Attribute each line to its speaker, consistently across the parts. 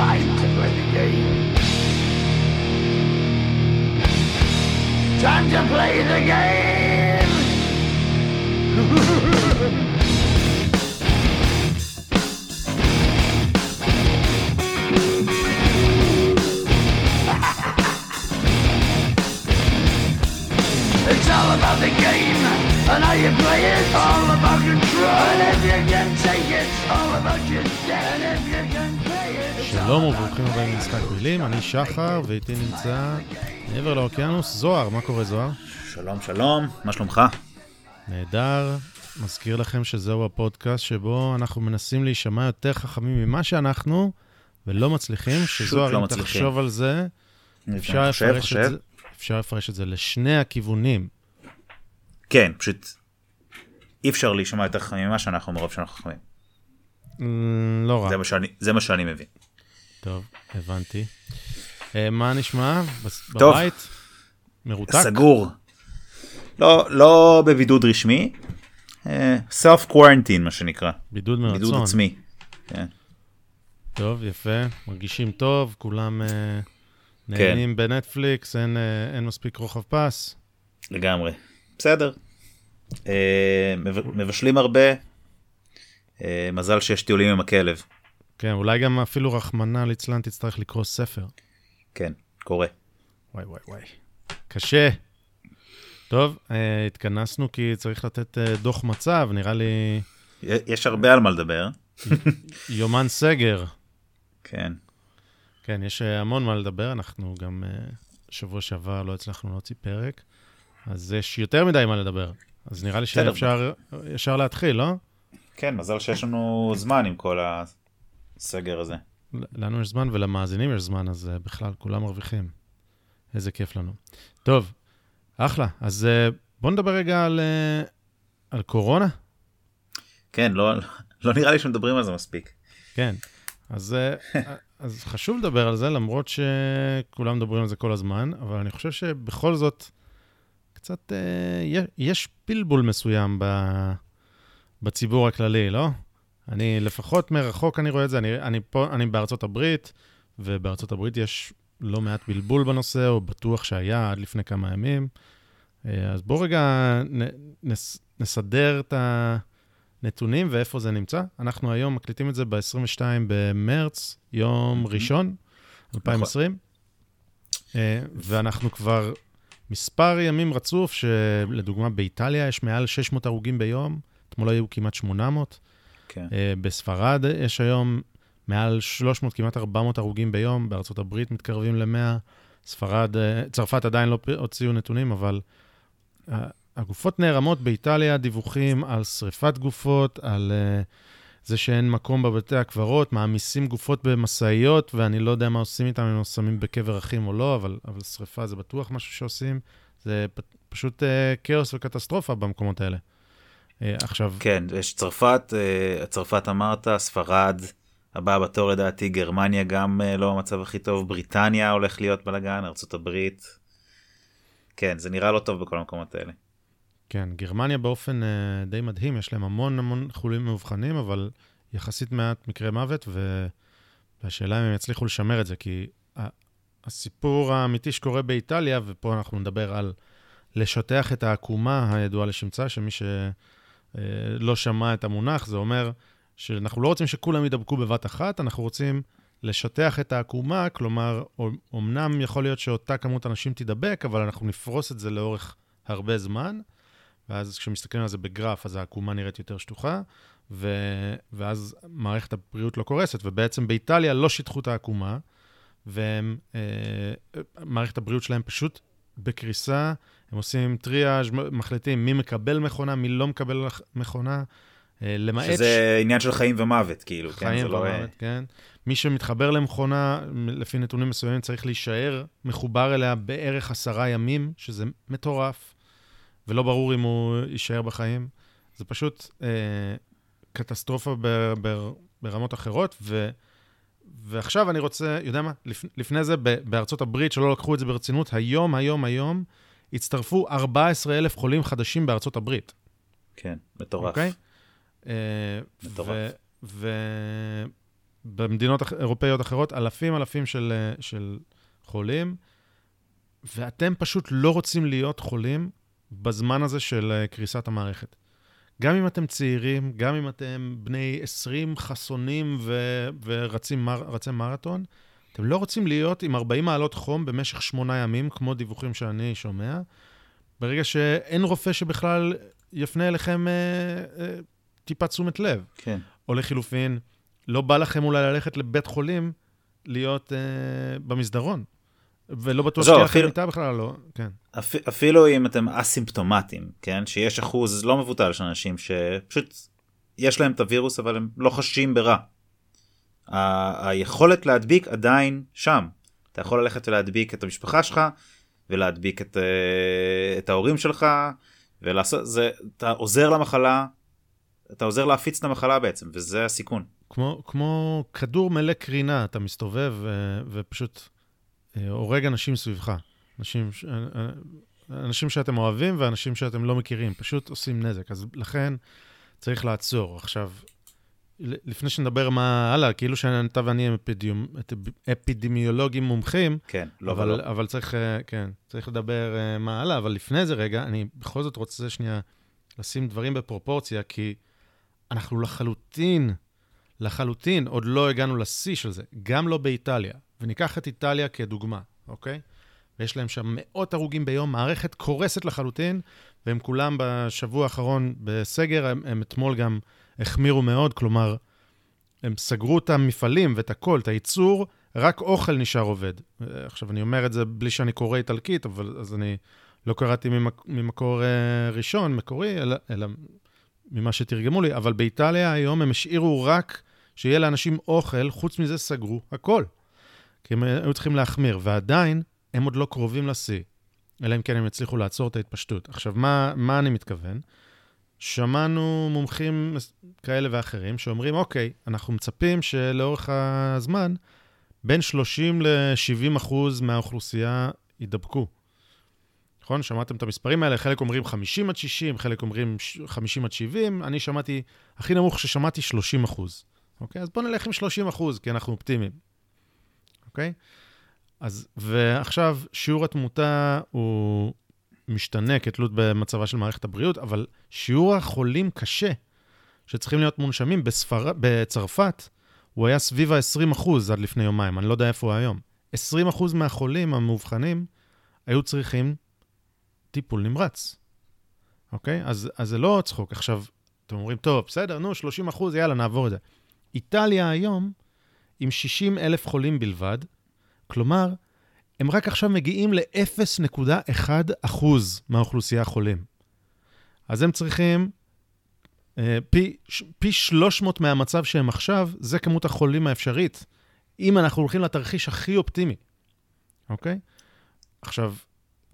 Speaker 1: time to play the game. Time to play the game. It's all about the game and how you play it. All about control. And if you can take it, all about your debt.
Speaker 2: שלום וברוכים הבאים למשחק מילים, אני שחר ואיתי נמצא מעבר לאוקיינוס זוהר, מה קורה זוהר?
Speaker 3: שלום, שלום, מה שלומך?
Speaker 2: נהדר, מזכיר לכם שזהו הפודקאסט שבו אנחנו מנסים להישמע יותר חכמים ממה שאנחנו, ולא מצליחים, שזוהר,
Speaker 3: לא
Speaker 2: אם
Speaker 3: מצליחים.
Speaker 2: תחשוב על זה, אפשר לפרש. את זה- אפשר לפרש את זה לשני הכיוונים.
Speaker 3: כן, פשוט אי אפשר להישמע יותר חכמים ממה שאנחנו מרוב שאנחנו חכמים.
Speaker 2: לא רע.
Speaker 3: זה מה שאני- זה מה שאני מבין.
Speaker 2: טוב, הבנתי. אה, מה נשמע?
Speaker 3: טוב.
Speaker 2: בבית? מרותק?
Speaker 3: סגור. לא, לא בבידוד רשמי, סלף קוורנטין מה שנקרא,
Speaker 2: בידוד מרצון.
Speaker 3: בידוד עצמי. כן.
Speaker 2: טוב, יפה, מרגישים טוב, כולם אה,
Speaker 3: כן.
Speaker 2: נהנים בנטפליקס, אין, אה, אין מספיק רוחב פס.
Speaker 3: לגמרי. בסדר. אה, מב- מבשלים הרבה. אה, מזל שיש טיולים עם הכלב.
Speaker 2: כן, אולי גם אפילו רחמנא ליצלן תצטרך לקרוא ספר.
Speaker 3: כן, קורה.
Speaker 2: וואי וואי וואי. קשה. טוב, אה, התכנסנו כי צריך לתת אה, דוח מצב, נראה לי
Speaker 3: יש הרבה על מה לדבר.
Speaker 2: יומן סגר.
Speaker 3: כן.
Speaker 2: כן, יש אה, המון מה לדבר, אנחנו גם שבוע שעבר לא הצלחנו להוציא פרק, אז יש יותר מדי מה לדבר. אז נראה לי. שאפשר ישר להתחיל, לא?
Speaker 3: כן, מזל שיש לנו זמן עם כל הסגר הזה.
Speaker 2: לנו יש זמן ולמאזינים יש זמן, אז uh, בכלל כולם מרוויחים. איזה כיף לנו. טוב, אחלה. אז uh, בוא נדבר רגע על, uh, על קורונה.
Speaker 3: כן, לא, לא נראה לי שמדברים על זה מספיק.
Speaker 2: כן. אז, אז חשוב לדבר על זה, למרות שכולם מדברים על זה כל הזמן, אבל אני חושב שבכל זאת, קצת יש, יש פלבול מסוים ב, בציבור הכללי, לא? אני לפחות מרחוק אני רואה את זה, אני, אני פה, אני בארצות הברית, ובארצות הברית יש לא מעט בלבול בנושא, או בטוח שהיה עד לפני כמה ימים. אה, אז בואו רגע נ, נס, נסדר את הנתונים ואיפה זה נמצא. אנחנו היום מקליטים את זה ב-22 במרץ, יום ראשון, 2020, אה, ואנחנו כבר מספר ימים רצוף, שלדוגמה באיטליה יש מעל 600 הרוגים ביום, אתמול היו כמעט 800.
Speaker 3: כן.
Speaker 2: אה, בספרד יש היום מעל 300, כמעט 400 הרוגים ביום, בארצות הברית מתקרבים ל-100, ספרד, אה, צרפת עדיין לא הוציאו נתונים, אבל אה, הגופות נערמות באיטליה, דיווחים על שריפת גופות, על זה שאין מקום בבתי הקברות, מעמיסים גופות במשאיות, ואני לא יודע מה עושים איתם, אם הם שמים בקבר אחים או לא, אבל, אבל שריפה זה בטוח משהו שעושים. זה פשוט כאוס וקטסטרופה במקומות האלה. אה, עכשיו,
Speaker 3: כן, יש צרפת, אה, צרפת אמרת, ספרד, הבאה בתור לדעתי, גרמניה גם אה, לא במצב הכי טוב, בריטניה הולך להיות בלאגן, הברית. כן, זה נראה לא טוב בכל המקומות האלה.
Speaker 2: כן, גרמניה באופן uh, די מדהים, יש להם המון המון חולים מאובחנים, אבל יחסית מעט מקרי מוות, ו... והשאלה אם הם יצליחו לשמר את זה, כי הסיפור האמיתי שקורה באיטליה, ופה אנחנו נדבר על לשטח את העקומה הידועה לשמצה, שמי שלא שמע את המונח, זה אומר שאנחנו לא רוצים שכולם ידבקו בבת אחת, אנחנו רוצים לשטח את העקומה, כלומר, אמנם יכול להיות שאותה כמות אנשים תידבק, אבל אנחנו נפרוס את זה לאורך הרבה זמן, ואז כשמסתכלים על זה בגרף, אז העקומה נראית יותר שטוחה, ו... ואז מערכת הבריאות לא קורסת, ובעצם באיטליה לא שיטחו את העקומה, ומערכת הבריאות שלהם פשוט בקריסה, הם עושים טריאז', מחליטים מי מקבל מכונה, מי לא מקבל מכונה, אה, למעט...
Speaker 3: שזה עניין של חיים ומוות, כאילו, כן?
Speaker 2: חיים
Speaker 3: לא...
Speaker 2: ומוות, כן. מי שמתחבר למכונה, לפי נתונים מסוימים, צריך להישאר מחובר אליה בערך עשרה ימים, שזה מטורף, ולא ברור אם הוא יישאר בחיים. זה פשוט אה, קטסטרופה ב, ב, ברמות אחרות, ו, ועכשיו אני רוצה, יודע מה, לפ, לפני זה, ב, בארצות הברית, שלא לקחו את זה ברצינות, היום, היום, היום, הצטרפו 14,000 חולים חדשים בארצות הברית.
Speaker 3: כן, מטורף.
Speaker 2: אוקיי? אה,
Speaker 3: מטורף.
Speaker 2: ו- ו- במדינות אח- אירופאיות אחרות, אלפים אלפים של, אה, של חולים, ואתם פשוט לא רוצים להיות חולים בזמן הזה של אה, קריסת המערכת. גם אם אתם צעירים, גם אם אתם בני 20 חסונים ו- ורצים מר- מרתון, אתם לא רוצים להיות עם 40 מעלות חום במשך שמונה ימים, כמו דיווחים שאני שומע, ברגע שאין רופא שבכלל יפנה אליכם אה, אה, טיפה תשומת לב.
Speaker 3: כן.
Speaker 2: או לחילופין, לא בא לכם אולי ללכת לבית חולים להיות אה, במסדרון, ולא בטוח
Speaker 3: זהו,
Speaker 2: שתהיה לכם מיטה בכלל, לא, כן.
Speaker 3: אפ- אפילו אם אתם אסימפטומטיים, כן? שיש אחוז לא מבוטל של אנשים שפשוט יש להם את הווירוס אבל הם לא חשים ברע. ה- היכולת להדביק עדיין שם. אתה יכול ללכת ולהדביק את המשפחה שלך ולהדביק את, אה, את ההורים שלך ולעשות זה אתה עוזר למחלה אתה עוזר להפיץ את המחלה בעצם וזה הסיכון.
Speaker 2: כמו, כמו כדור מלא קרינה, אתה מסתובב אה, ופשוט אה, הורג אנשים סביבך. אנשים, אנשים שאתם אוהבים ואנשים שאתם לא מכירים, פשוט עושים נזק. אז לכן צריך לעצור. עכשיו, לפני שנדבר מה הלאה, כאילו שאתה ואני הם אפידמיו, אפידמיולוגים מומחים,
Speaker 3: כן, לא
Speaker 2: אבל,
Speaker 3: ולא.
Speaker 2: אבל צריך, אה, כן, צריך לדבר אה, מה הלאה, אבל לפני זה רגע, אני בכל זאת רוצה שנייה לשים דברים בפרופורציה, כי אנחנו לחלוטין, לחלוטין עוד לא הגענו לשיא של זה, גם לא באיטליה. וניקח את איטליה כדוגמה, אוקיי? ויש להם שם מאות הרוגים ביום, מערכת קורסת לחלוטין, והם כולם בשבוע האחרון בסגר, הם, הם אתמול גם החמירו מאוד, כלומר, הם סגרו את המפעלים ואת הכל, את הייצור, רק אוכל נשאר עובד. אה, עכשיו, אני אומר את זה בלי שאני קורא איטלקית, אבל אז אני לא קראתי ממק, ממקור אה, ראשון, מקורי, אלא, אלא ממה שתרגמו לי, אבל באיטליה היום הם השאירו רק שיהיה לאנשים אוכל, חוץ מזה סגרו הכל. כי הם היו צריכים להחמיר, ועדיין הם עוד לא קרובים לשיא, אלא אם כן הם יצליחו לעצור את ההתפשטות. עכשיו, מה, מה אני מתכוון? שמענו מומחים כאלה ואחרים שאומרים, אוקיי, אנחנו מצפים שלאורך הזמן, בין 30 ל-70 אחוז מהאוכלוסייה יידבקו. נכון? שמעתם את המספרים האלה, חלק אומרים 50 עד 60, חלק אומרים ש- 50 עד 70, אני שמעתי, הכי נמוך ששמעתי 30 אחוז. אוקיי? אז בואו נלך עם 30 אחוז, כי אנחנו אופטימיים. אוקיי? אז, ועכשיו, שיעור התמותה הוא משתנה כתלות במצבה של מערכת הבריאות, אבל שיעור החולים קשה, שצריכים להיות מונשמים בספר... בצרפת, הוא היה סביב ה-20 אחוז עד לפני יומיים, אני לא יודע איפה הוא היום. 20 אחוז מהחולים המאובחנים היו צריכים טיפול נמרץ, אוקיי? אז, אז זה לא צחוק. עכשיו, אתם אומרים, טוב, בסדר, נו, 30 אחוז, יאללה, נעבור את זה. איטליה היום, עם 60 אלף חולים בלבד, כלומר, הם רק עכשיו מגיעים ל-0.1 אחוז מהאוכלוסייה חולים. אז הם צריכים אה, פי, פי 300 מהמצב שהם עכשיו, זה כמות החולים האפשרית, אם אנחנו הולכים לתרחיש הכי אופטימי, אוקיי? עכשיו,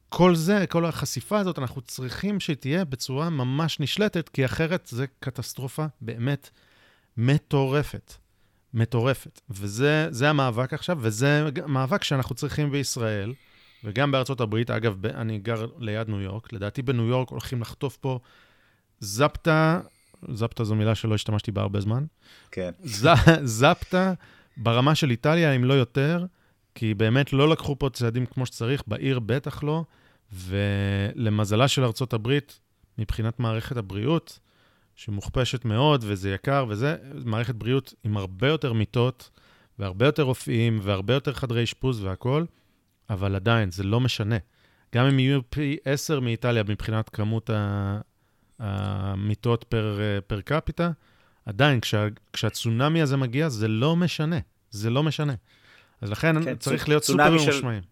Speaker 2: כל זה, כל החשיפה הזאת, אנחנו צריכים שתהיה בצורה ממש נשלטת, כי אחרת זה קטסטרופה באמת מטורפת. מטורפת. וזה זה המאבק עכשיו, וזה מאבק שאנחנו צריכים בישראל, וגם בארצות הברית. אגב, ב- אני גר ליד ניו יורק, לדעתי בניו יורק הולכים לחטוף פה זפטה, זפטה זו מילה שלא השתמשתי בה הרבה זמן,
Speaker 3: כן.
Speaker 2: ז, זפטה ברמה של איטליה, אם לא יותר, כי באמת לא לקחו פה צעדים כמו שצריך, בעיר בטח לא, ולמזלה של ארצות הברית, מבחינת מערכת הבריאות, שמוכפשת מאוד וזה יקר וזה, מערכת בריאות עם הרבה יותר מיטות והרבה יותר רופאים והרבה יותר חדרי אשפוז והכול, אבל עדיין, זה לא משנה. גם אם יהיו פי עשר מאיטליה מבחינת כמות המיטות פר, פר קפיטה, עדיין, כשה, כשהצונאמי הזה מגיע, זה לא משנה. זה לא משנה. אז לכן
Speaker 3: כן,
Speaker 2: צריך
Speaker 3: צונ-
Speaker 2: להיות סופר
Speaker 3: של-
Speaker 2: ממושמעים.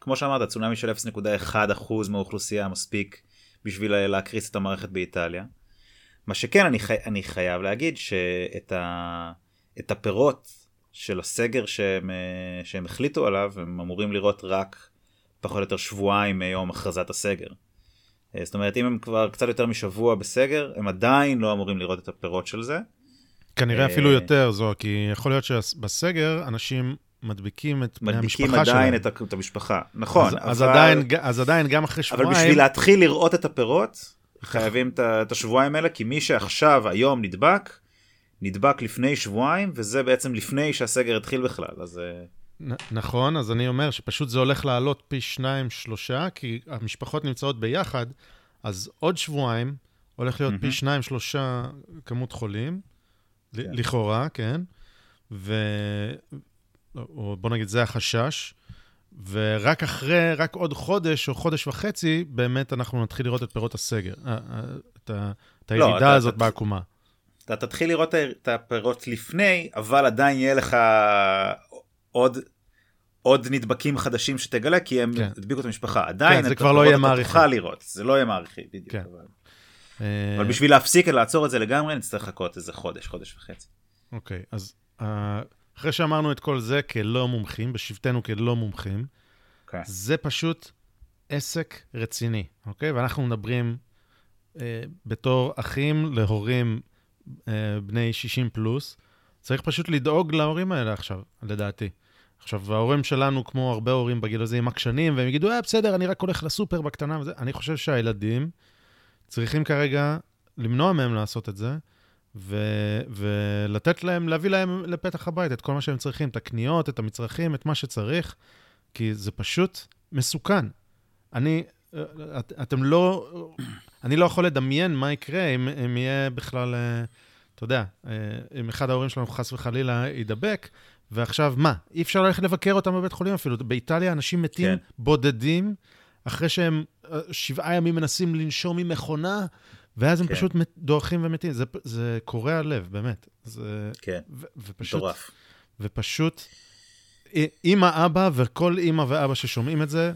Speaker 3: כמו שאמרת צונאמי של 0.1% מהאוכלוסייה מספיק בשביל להקריס את המערכת באיטליה. מה שכן אני, חי... אני חייב להגיד שאת ה... את הפירות של הסגר שהם, אה, שהם החליטו עליו הם אמורים לראות רק פחות או יותר שבועיים מיום הכרזת הסגר. אה, זאת אומרת אם הם כבר קצת יותר משבוע בסגר הם עדיין לא אמורים לראות את הפירות של זה.
Speaker 2: כנראה
Speaker 3: אה,
Speaker 2: אפילו יותר זו, כי יכול להיות שבסגר אנשים מדביקים את בני
Speaker 3: מדביקים
Speaker 2: המשפחה שלהם.
Speaker 3: עדיין את, את המשפחה. נכון.
Speaker 2: אז, אז,
Speaker 3: אבל...
Speaker 2: עדיין, ג- אז עדיין, גם אחרי
Speaker 3: אבל
Speaker 2: שבועיים...
Speaker 3: בשביל להתחיל לראות את הפירות, חייבים את השבועיים האלה, כי מי שעכשיו, היום נדבק, נדבק לפני שבועיים, וזה בעצם לפני שהסגר התחיל בכלל, אז... אה,
Speaker 2: נ- נכון, אז אני אומר שפשוט זה הולך לעלות פי שניים, שלושה, כי המשפחות נמצאות ביחד, אז עוד שבועיים הולך להיות פי
Speaker 3: מהמם.
Speaker 2: שניים, שלושה כמות חולים,
Speaker 3: כן.
Speaker 2: לכאורה, כן? ו... או בוא נגיד, זה החשש. ורק אחרי, רק עוד חודש או חודש וחצי, באמת אנחנו נתחיל לראות את פירות הסגר. אה, אה, את את
Speaker 3: לא,
Speaker 2: הירידה
Speaker 3: אתה-
Speaker 2: הזאת
Speaker 3: אתה-
Speaker 2: בעקומה.
Speaker 3: אתה תתחיל לראות את הפירות לפני, אבל עדיין יהיה לך עוד... עוד נדבקים חדשים שתגלה כי הם
Speaker 2: כן.
Speaker 3: הדביקו את המשפחה עדיין
Speaker 2: כן, זה כבר לא יהיה
Speaker 3: אתה
Speaker 2: מעריכי.
Speaker 3: תוכל לראות זה לא יהיה מעריכי בדיוק
Speaker 2: כן.
Speaker 3: אבל,
Speaker 2: אה,
Speaker 3: אבל בשביל להפסיק לעצור את זה לגמרי נצטרך לחכות איזה חודש חודש וחצי.
Speaker 2: אוקיי, אז אה, אחרי שאמרנו את כל זה כלא מומחים, בשבתנו כלא מומחים,
Speaker 3: אוקיי.
Speaker 2: זה פשוט עסק רציני, אוקיי? ואנחנו מדברים אה, בתור אחים להורים אה, בני 60 פלוס, צריך פשוט לדאוג להורים האלה עכשיו, לדעתי. עכשיו, ההורים שלנו, כמו הרבה הורים בגיל הזה, עם עקשנים, והם יגידו, אה, בסדר, אני רק הולך לסופר בקטנה וזה. אני חושב שהילדים צריכים כרגע למנוע מהם לעשות את זה, ו- ולתת להם, להביא להם לפתח הבית את כל מה שהם צריכים, את הקניות, את המצרכים, את מה שצריך, כי זה פשוט מסוכן. אני, אה, את, אתם לא, אני לא יכול לדמיין מה יקרה אם, אם יהיה בכלל, אה, אתה יודע, אה, אם אחד ההורים שלנו חס וחלילה יידבק, ועכשיו מה? אי אפשר ללכת לבקר אותם בבית חולים אפילו. באיטליה אנשים מתים
Speaker 3: כן.
Speaker 2: בודדים, אחרי שהם שבעה ימים מנסים לנשום ממכונה, ואז הם
Speaker 3: כן.
Speaker 2: פשוט מת, דועכים ומתים. זה, זה קורע לב, באמת. זה,
Speaker 3: כן
Speaker 2: ו, ופשוט,
Speaker 3: מטורף.
Speaker 2: ופשוט, א- אמא, אבא וכל אמא ואבא ששומעים את זה,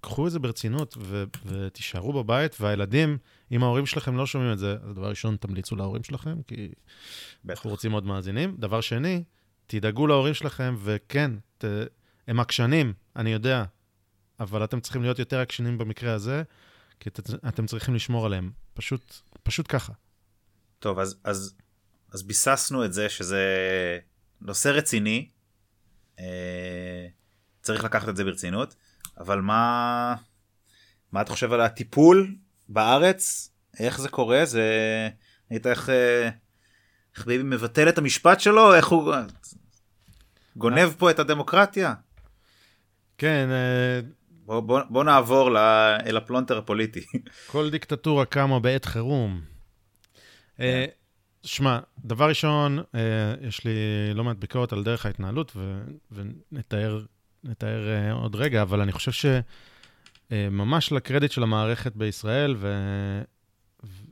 Speaker 2: קחו את זה ברצינות ו- ותישארו בבית, והילדים, אם ההורים שלכם לא שומעים את זה, אז דבר ראשון, תמליצו להורים שלכם, כי
Speaker 3: בטח.
Speaker 2: אנחנו רוצים עוד מאזינים. דבר שני, תדאגו להורים שלכם, וכן, ת, הם עקשנים, אני יודע, אבל אתם צריכים להיות יותר עקשנים במקרה הזה, כי את, אתם צריכים לשמור עליהם. פשוט, פשוט ככה.
Speaker 3: טוב אז אז אז ביססנו את זה שזה נושא רציני. אה, צריך לקחת את זה ברצינות אבל מה מה אתה חושב על הטיפול בארץ איך זה קורה זה ראית איך אה, איך ביבי מבטל את המשפט שלו איך הוא גונב פה את הדמוקרטיה
Speaker 2: כן, אה,
Speaker 3: בוא, בוא, בוא נעבור ל, אל הפלונטר הפוליטי
Speaker 2: כל דיקטטורה קמה בעת חירום. אה, שמע, דבר ראשון, אה, יש לי לא מעט ביקורת על דרך ההתנהלות, ו- ונתאר נתאר, אה, עוד רגע, אבל אני חושב שממש לקרדיט של המערכת בישראל, ו- ו-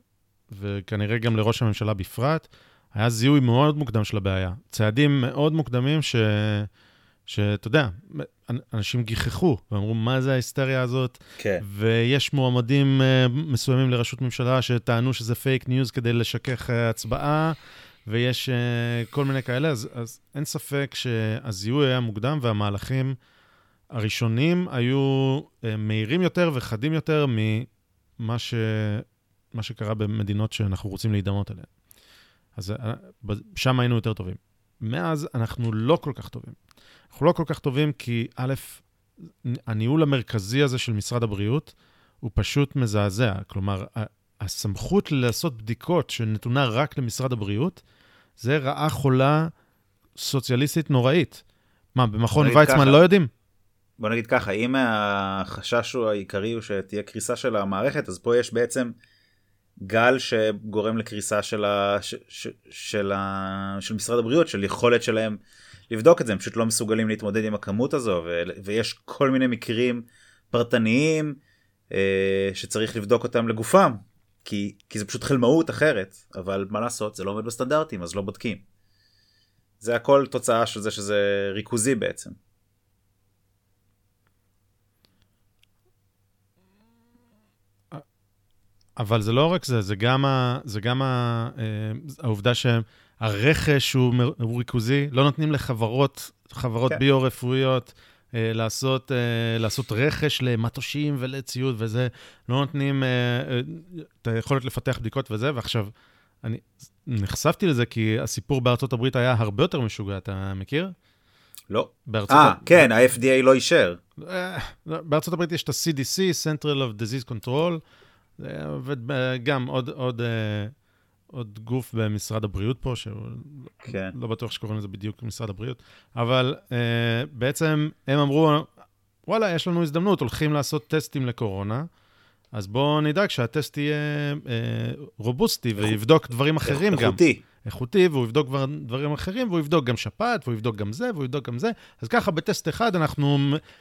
Speaker 2: וכנראה גם לראש הממשלה בפרט, היה זיהוי מאוד מוקדם של הבעיה. צעדים מאוד מוקדמים ש... שאתה יודע, אנשים גיחכו ואמרו, מה זה ההיסטריה הזאת?
Speaker 3: כן
Speaker 2: ויש מועמדים אה, מסוימים לראשות ממשלה שטענו שזה פייק ניוז כדי לשכך אה, הצבעה, ויש אה, כל מיני כאלה, אז, אז אין ספק שהזיהוי היה מוקדם והמהלכים הראשונים היו מהירים יותר וחדים יותר ממה ש, מה שקרה במדינות שאנחנו רוצים להידמות אליהן. אז שם היינו יותר טובים. מאז אנחנו לא כל כך טובים. אנחנו לא כל כך טובים כי א', הניהול המרכזי הזה של משרד הבריאות הוא פשוט מזעזע. כלומר, הסמכות לעשות בדיקות שנתונה רק למשרד הבריאות, זה רעה חולה סוציאליסטית נוראית. מה, במכון ויצמן
Speaker 3: ככה.
Speaker 2: לא יודעים?
Speaker 3: בוא נגיד ככה אם החשש הוא העיקרי הוא שתהיה קריסה של המערכת אז פה יש בעצם גל שגורם לקריסה של, ה, ש, ש, של, ה, של משרד הבריאות של יכולת שלהם לבדוק את זה הם פשוט לא מסוגלים להתמודד עם הכמות הזו ו, ויש כל מיני מקרים פרטניים אה, שצריך לבדוק אותם לגופם כי, כי זה פשוט חלמאות אחרת אבל מה לעשות זה לא עומד בסטנדרטים אז לא בודקים. זה הכל תוצאה של זה שזה ריכוזי בעצם.
Speaker 2: אבל זה לא רק זה, זה גם, ה, זה גם ה, אה, העובדה שהרכש הוא, הוא ריכוזי, לא נותנים לחברות, חברות
Speaker 3: כן.
Speaker 2: ביו-רפואיות אה, לעשות, אה, לעשות רכש למטושים ולציוד וזה, לא נותנים אה, אה, את היכולת לפתח בדיקות וזה, ועכשיו, אני נחשפתי לזה כי הסיפור בארצות הברית היה הרבה יותר משוגע, אתה מכיר?
Speaker 3: לא.
Speaker 2: בארצות
Speaker 3: אה,
Speaker 2: ה-
Speaker 3: כן, ה-FDA לא אישר.
Speaker 2: אה, בארצות הברית יש את ה-CDC, Central of Disease Control, זה עובד ב- גם עוד, עוד, אה, עוד גוף במשרד הבריאות פה, שהוא
Speaker 3: כן.
Speaker 2: לא בטוח שקוראים לזה בדיוק משרד הבריאות, אבל uh, בעצם הם אמרו, וואלה, יש לנו הזדמנות, הולכים לעשות טסטים לקורונה, אז בואו נדאג שהטסט יהיה uh, רובוסטי ויבדוק דברים אחרים גם.
Speaker 3: איכותי.
Speaker 2: איכותי, והוא יבדוק כבר דברים אחרים, והוא יבדוק גם שפעת, והוא יבדוק גם זה, והוא יבדוק גם זה. אז ככה, בטסט אחד אנחנו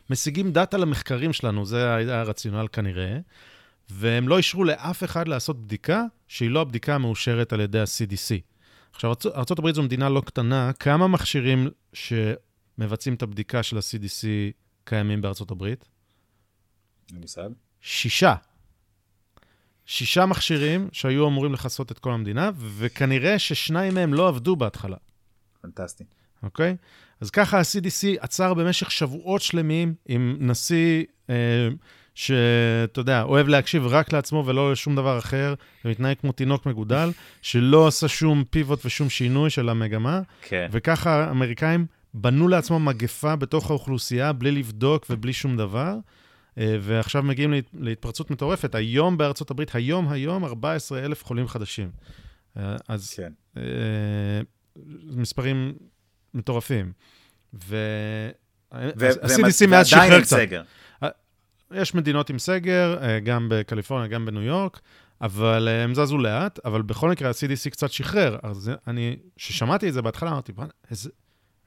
Speaker 2: משיגים דאטה למחקרים שלנו, זה הרציונל כנראה. והם לא אישרו לאף אחד לעשות בדיקה שהיא לא הבדיקה המאושרת על ידי ה-CDC. עכשיו, ארה"ב זו מדינה לא קטנה, כמה מכשירים שמבצעים את הבדיקה של ה-CDC קיימים בארצות הברית?
Speaker 3: אין מושג.
Speaker 2: שישה. שישה מכשירים שהיו אמורים לכסות את כל המדינה, וכנראה ששניים מהם לא עבדו בהתחלה,
Speaker 3: פנטסטי.
Speaker 2: אוקיי? אז ככה ה-CDC עצר במשך שבועות שלמים עם נשיא אה, שאתה יודע, אוהב להקשיב רק לעצמו ולא לשום דבר אחר, ומתנהג כמו תינוק מגודל, שלא עשה שום פיבוט ושום שינוי של המגמה,
Speaker 3: כן.
Speaker 2: וככה האמריקאים בנו לעצמם מגפה בתוך האוכלוסייה בלי לבדוק ובלי שום דבר. אה, ועכשיו מגיעים להת- להתפרצות מטורפת. היום בארצות הברית, היום, היום, 14 אלף חולים חדשים. אה, אז
Speaker 3: כן.
Speaker 2: אה, מספרים מטורפים. ו...
Speaker 3: ו-
Speaker 2: ה-CDC מאז
Speaker 3: ועדיין
Speaker 2: שחרר קצת.
Speaker 3: סגר.
Speaker 2: יש מדינות עם סגר, אה, גם בקליפורניה, גם בניו יורק, אבל אה, הם זזו לאט, אבל בכל מקרה ה-CDC קצת שחרר. אז אני, כששמעתי את זה בהתחלה, אמרתי, "בוא'נה, איזה,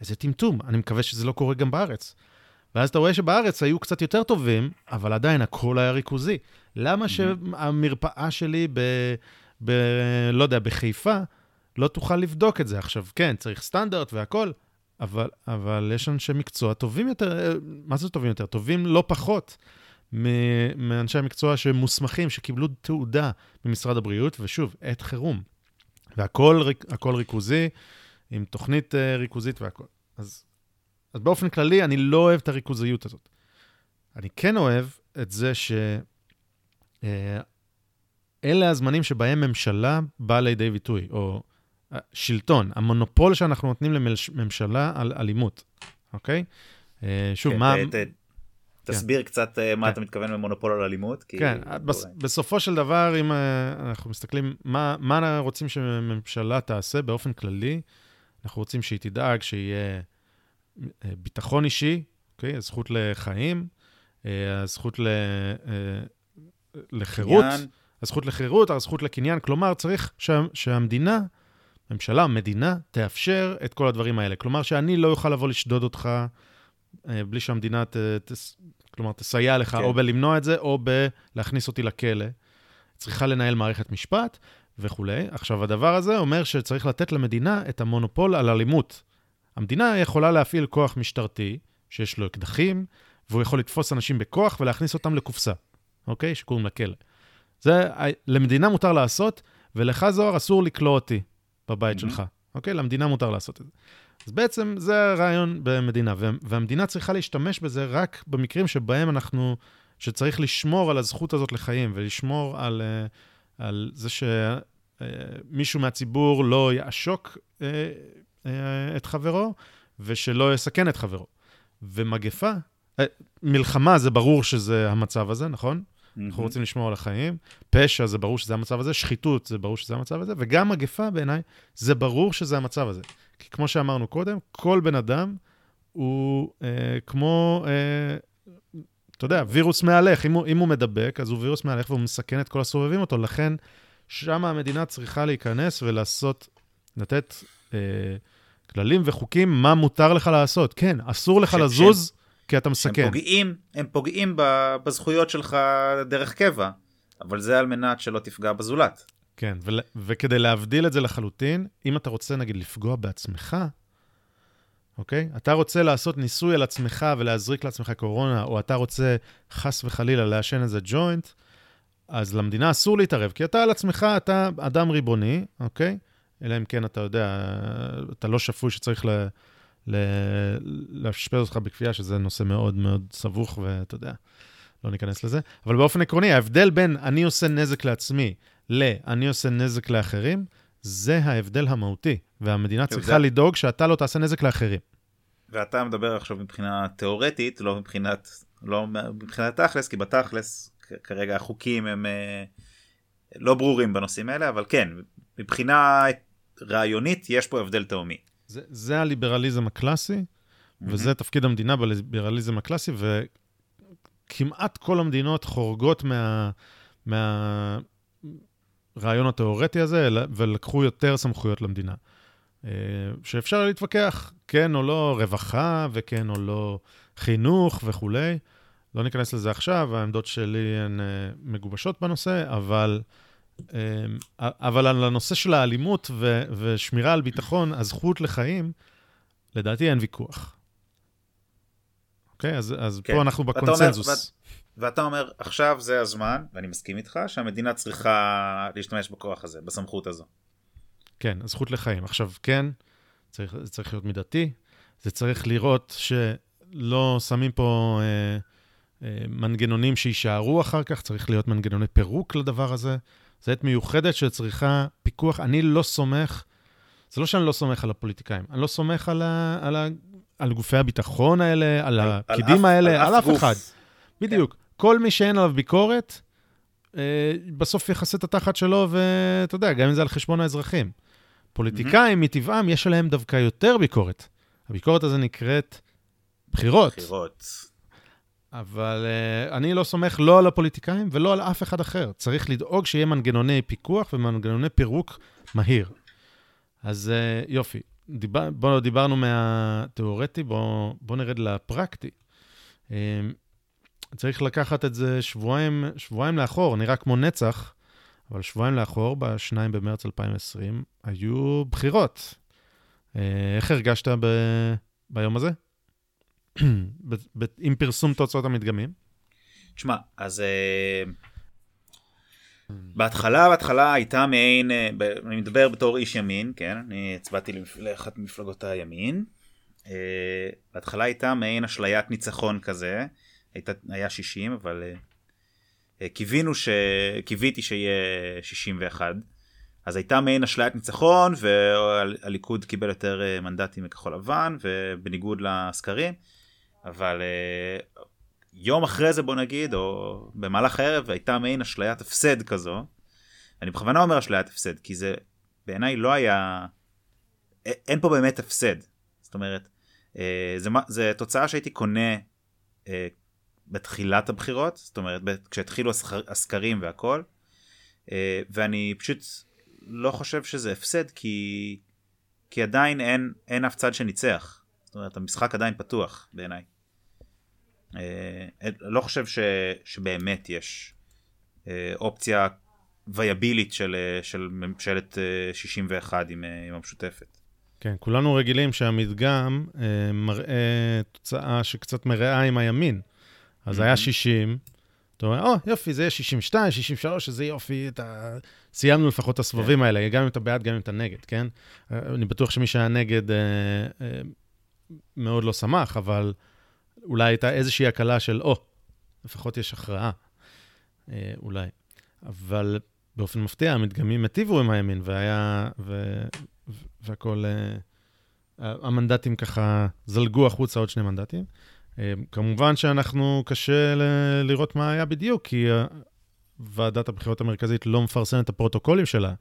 Speaker 2: איזה טמטום, אני מקווה שזה לא קורה גם בארץ. ואז אתה רואה שבארץ היו קצת יותר טובים, אבל עדיין הכל היה ריכוזי. למה שהמרפאה שלי ב... ב... לא יודע, בחיפה, לא תוכל לבדוק את זה? עכשיו, כן, צריך סטנדרט והכל, אבל, אבל יש אנשי מקצוע טובים יותר, אה, מה זה טובים יותר? טובים לא פחות מאנשי המקצוע שמוסמכים, שקיבלו תעודה ממשרד הבריאות, ושוב, עת חירום. והכל הכל ריכוזי, עם תוכנית אה, ריכוזית והכל. אז, אז באופן כללי, אני לא אוהב את הריכוזיות הזאת. אני כן אוהב את זה ש... אה, אלה הזמנים שבהם ממשלה באה לידי ביטוי, או אה, שלטון, המונופול שאנחנו נותנים לממשלה על אלימות, אוקיי? שוב,
Speaker 3: כן,
Speaker 2: מה...
Speaker 3: ת- תסביר קצת אה, מה
Speaker 2: כן.
Speaker 3: אתה מתכוון במונופול על אלימות. כי-
Speaker 2: כן, בס, בסופו של דבר, אם אה, אנחנו מסתכלים, מה, מה אנחנו רוצים שממשלה תעשה באופן כללי? אנחנו רוצים שהיא תדאג שיהיה אה, ביטחון אישי, אוקיי? הזכות לחיים, הזכות ל, לחירות, הזכות לחירות, הזכות לקניין. כלומר, צריך שה, שהמדינה, ממשלה, מדינה, תאפשר את כל הדברים האלה. כלומר, שאני לא אוכל לבוא לשדוד אותך בלי שהמדינה ת, תס, כלומר, תסייע לך
Speaker 3: כן.
Speaker 2: או בלמנוע את זה, או בלהכניס אותי לכלא. צריכה לנהל מערכת משפט וכולי. עכשיו, הדבר הזה אומר שצריך לתת למדינה את המונופול על אלימות. המדינה יכולה להפעיל כוח משטרתי, שיש לו אקדחים, והוא יכול לתפוס אנשים בכוח ולהכניס אותם לקופסה, אוקיי? שקוראים לה כלא. זה למדינה מותר לעשות, ולך, זוהר, אסור לכלוא אותי בבית
Speaker 3: Mhm.
Speaker 2: שלך, אוקיי? למדינה מותר לעשות את זה. אז בעצם זה הרעיון במדינה, וה- והמדינה צריכה להשתמש בזה רק במקרים שבהם אנחנו, שצריך לשמור על הזכות הזאת לחיים, ולשמור על, אה, על זה שמישהו מהציבור לא יעשוק אה, אה, את חברו, ושלא יסכן את חברו. ומגפה, אה, מלחמה זה ברור שזה המצב הזה, נכון? אנחנו רוצים לשמור על החיים. פשע, זה ברור שזה המצב הזה. שחיתות, זה ברור שזה המצב הזה. וגם מגפה, בעיניי, זה ברור שזה המצב הזה. כי כמו שאמרנו קודם, כל בן אדם הוא אה, כמו, אה, אתה יודע, וירוס מהלך. אם הוא, אם הוא מדבק, אז הוא וירוס מהלך והוא מסכן את כל הסובבים אותו. לכן, שם המדינה צריכה להיכנס ולעשות, לתת אה, כללים וחוקים מה מותר לך לעשות. כן, אסור לך
Speaker 3: ש-
Speaker 2: לזוז, כי אתה
Speaker 3: הם
Speaker 2: מסכן.
Speaker 3: פוגעים, הם פוגעים בזכויות שלך דרך קבע, אבל זה על מנת שלא תפגע בזולת.
Speaker 2: כן, ול, וכדי להבדיל את זה לחלוטין, אם אתה רוצה, נגיד, לפגוע בעצמך, אוקיי? אתה רוצה לעשות ניסוי על עצמך ולהזריק לעצמך קורונה, או אתה רוצה, חס וחלילה, לעשן איזה ג'וינט, אז למדינה אסור להתערב, כי אתה על עצמך, אתה אדם ריבוני, אוקיי? אלא אם כן אתה יודע, אתה לא שפוי שצריך ל... לאשפז אותך בכפייה, שזה נושא מאוד מאוד סבוך, ואתה יודע, לא ניכנס לזה. אבל באופן עקרוני, ההבדל בין אני עושה נזק לעצמי ל"אני עושה נזק לאחרים", זה ההבדל המהותי, והמדינה
Speaker 3: זה-
Speaker 2: צריכה לדאוג שאתה לא תעשה נזק לאחרים.
Speaker 3: ואתה מדבר עכשיו מבחינה תיאורטית, לא מבחינת, לא מבחינת תכלס, כי בתכלס כרגע החוקים הם, אה, לא ברורים בנושאים האלה, אבל כן, מבחינה רעיונית יש פה הבדל תהומי.
Speaker 2: זה, זה הליברליזם הקלאסי, וזה תפקיד המדינה בליברליזם הקלאסי, וכמעט כל המדינות חורגות מה, מהרעיון התיאורטי הזה, ולקחו יותר סמכויות למדינה. אה, שאפשר להתווכח, כן או לא רווחה, וכן או לא חינוך וכולי. לא ניכנס לזה עכשיו, העמדות שלי הן אה, מגובשות בנושא, אבל, אבל על הנושא של האלימות ו, ושמירה על ביטחון, הזכות לחיים, לדעתי אין ויכוח. אוקיי? אז, אז כן. פה אנחנו בקונצנזוס.
Speaker 3: ואתה אומר, ואתה אומר, עכשיו זה הזמן, ואני מסכים איתך, שהמדינה צריכה להשתמש בכוח הזה, בסמכות הזו.
Speaker 2: כן, הזכות לחיים. עכשיו, כן, צריך, זה צריך להיות מידתי, זה צריך לראות שלא שמים פה אה, אה, מנגנונים שיישארו אחר כך, צריך להיות מנגנוני פירוק לדבר הזה. זו עת מיוחדת שצריכה פיקוח. אני לא סומך, זה לא שאני לא סומך על הפוליטיקאים, אני לא סומך על, ה, על, ה, על גופי הביטחון האלה, על, על הפקידים על האלה, על, על אף. אחד. בדיוק. כן. כל מי שאין עליו ביקורת, אה, בסוף יכסה את התחת שלו, ואתה יודע, גם אם זה על חשבון האזרחים. פוליטיקאים, mm-hmm. מטבעם, יש עליהם דווקא יותר ביקורת. הביקורת הזו נקראת בחירות.
Speaker 3: בחירות.
Speaker 2: אבל uh, אני לא סומך לא על הפוליטיקאים ולא על אף אחד אחר. צריך לדאוג שיהיה מנגנוני פיקוח ומנגנוני פירוק מהיר. אז uh, יופי, דיבר, בוא, דיברנו מהתיאורטי, בואו בוא נרד לפרקטי. Uh, צריך לקחת את זה שבועיים, שבועיים לאחור, נראה כמו נצח, אבל שבועיים לאחור, ב-2 במרץ 2020, היו בחירות. Uh, איך הרגשת ב, ביום הזה? עם פרסום תוצאות המדגמים?
Speaker 3: תשמע, אז uh, בהתחלה, בהתחלה הייתה מעין, uh, אני מדבר בתור איש ימין, כן, אני הצבעתי לאחת ממפלגות הימין. Uh, בהתחלה הייתה מעין אשליית ניצחון כזה, הייתה, היה 60, אבל קיווינו ש... קיוויתי שיהיה 61. אז הייתה מעין אשליית ניצחון והליכוד קיבל יותר מנדטים מכחול לבן ובניגוד לסקרים אבל uh, יום אחרי זה בוא נגיד, או במהלך הערב הייתה מעין אשליית הפסד כזו. אני בכוונה אומר אשליית הפסד, כי זה בעיניי לא היה... אין פה באמת הפסד. זאת אומרת, uh, זה, זה תוצאה שהייתי קונה uh, בתחילת הבחירות, זאת אומרת, כשהתחילו הסקרים והכל, ואני פשוט לא חושב שזה הפסד, כי, כי עדיין אין, אין אף צד שניצח. זאת אומרת, המשחק עדיין פתוח בעיניי. אה, לא חושב ש, שבאמת יש אה, אופציה וייבילית של, אה, של ממשלת 61 עם, עם המשותפת.
Speaker 2: כן, כולנו רגילים שהמדגם אה, מראה תוצאה שקצת מראה עם הימין. אז mm-hmm. היה 60, אתה אומר, או, יופי, זה יהיה 62, 63, איזה יופי, אתה... סיימנו לפחות את הסבבים כן. האלה, גם אם אתה בעד, גם אם אתה נגד, כן? אני בטוח שמי שהיה נגד אה, אה, מאוד לא שמח, אבל אולי הייתה איזושהי הקלה של, או, oh, לפחות יש הכרעה, אה, אולי. אבל באופן מפתיע, המדגמים היטיבו עם הימין, והיה, ו, והכל, אה, המנדטים ככה זלגו החוצה עוד שני מנדטים. אה, כמובן שאנחנו, קשה ל- לראות מה היה בדיוק, כי ועדת הבחירות המרכזית לא מפרסמת את הפרוטוקולים שלה.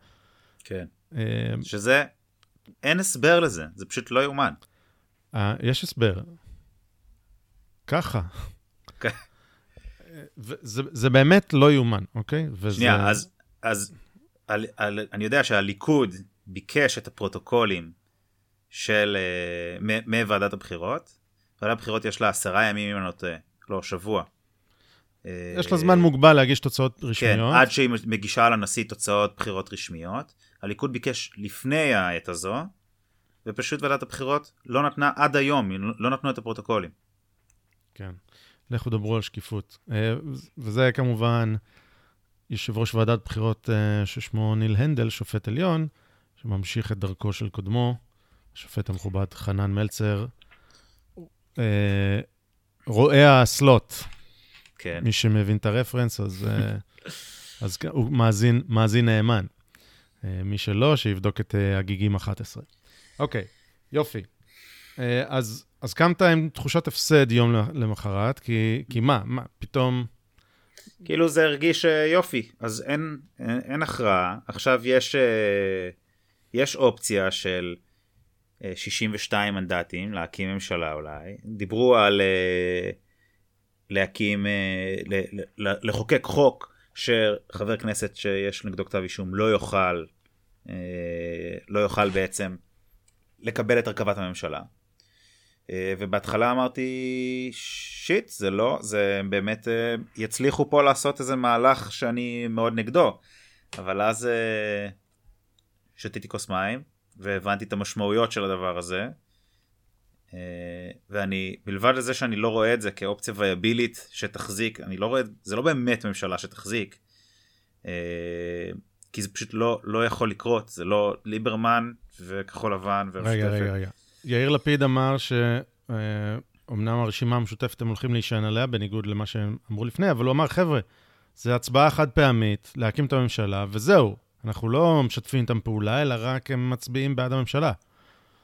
Speaker 3: כן. אה, שזה, אין הסבר לזה, זה פשוט לא יאומן.
Speaker 2: אה, יש הסבר. ככה. זה, זה באמת לא יאומן, אוקיי?
Speaker 3: וזה... שנייה, אז, אז על, על, אני יודע שהליכוד ביקש את הפרוטוקולים של, uh, מוועדת הבחירות. ועדת הבחירות יש לה עשרה ימים, אם אני לא טועה, לא, שבוע.
Speaker 2: אה, יש לה זמן מוגבל להגיש תוצאות כן, רשמיות.
Speaker 3: כן, עד שהיא מגישה לנשיא תוצאות בחירות רשמיות. הליכוד ביקש לפני העת הזו, ופשוט ועדת הבחירות לא נתנה עד היום, לא נתנו את הפרוטוקולים.
Speaker 2: כן. לכו דברו על שקיפות. אה, וזה כמובן יושב ראש ועדת בחירות אה, ששמו ניל הנדל, שופט עליון, שממשיך את דרכו של קודמו, השופט המכובד חנן מלצר, אה, רואה האסלות.
Speaker 3: כן.
Speaker 2: מי שמבין את הרפרנס, אז, אז הוא מאזין, מאזין נאמן. מי שלא, שיבדוק את הגיגים 11. אוקיי, יופי. אז אז קמת עם תחושת הפסד יום למחרת, כי, כי מה, מה, פתאום
Speaker 3: כאילו זה הרגיש אה, יופי, אז אין, אין, אין הכרעה. עכשיו יש, אה, יש אופציה של אה, 62 מנדטים להקים ממשלה אולי. דיברו על אה, להקים, אה, לחוקק חוק שחבר כנסת שיש נגדו כתב אישום לא יוכל, אה, לא יוכל בעצם לקבל את הרכבת הממשלה. אה, ובהתחלה אמרתי, שיט, זה לא, זה באמת אה, יצליחו פה לעשות איזה מהלך שאני מאוד נגדו. אבל אז אה, שתיתי כוס מים, והבנתי את המשמעויות של הדבר הזה. ואני, מלבד לזה שאני לא רואה את זה כאופציה וייבילית שתחזיק, אני לא רואה, זה לא באמת ממשלה שתחזיק. כי זה פשוט לא, לא יכול לקרות, זה לא ליברמן וכחול לבן
Speaker 2: רגע. רגע, רגע. יאיר לפיד אמר שאומנם הרשימה המשותפת, הם הולכים להישען עליה, בניגוד למה שהם אמרו לפני, אבל הוא אמר, חבר'ה, זה הצבעה חד פעמית, להקים את הממשלה, וזהו. אנחנו לא משתפים איתם פעולה, אלא רק הם מצביעים בעד הממשלה.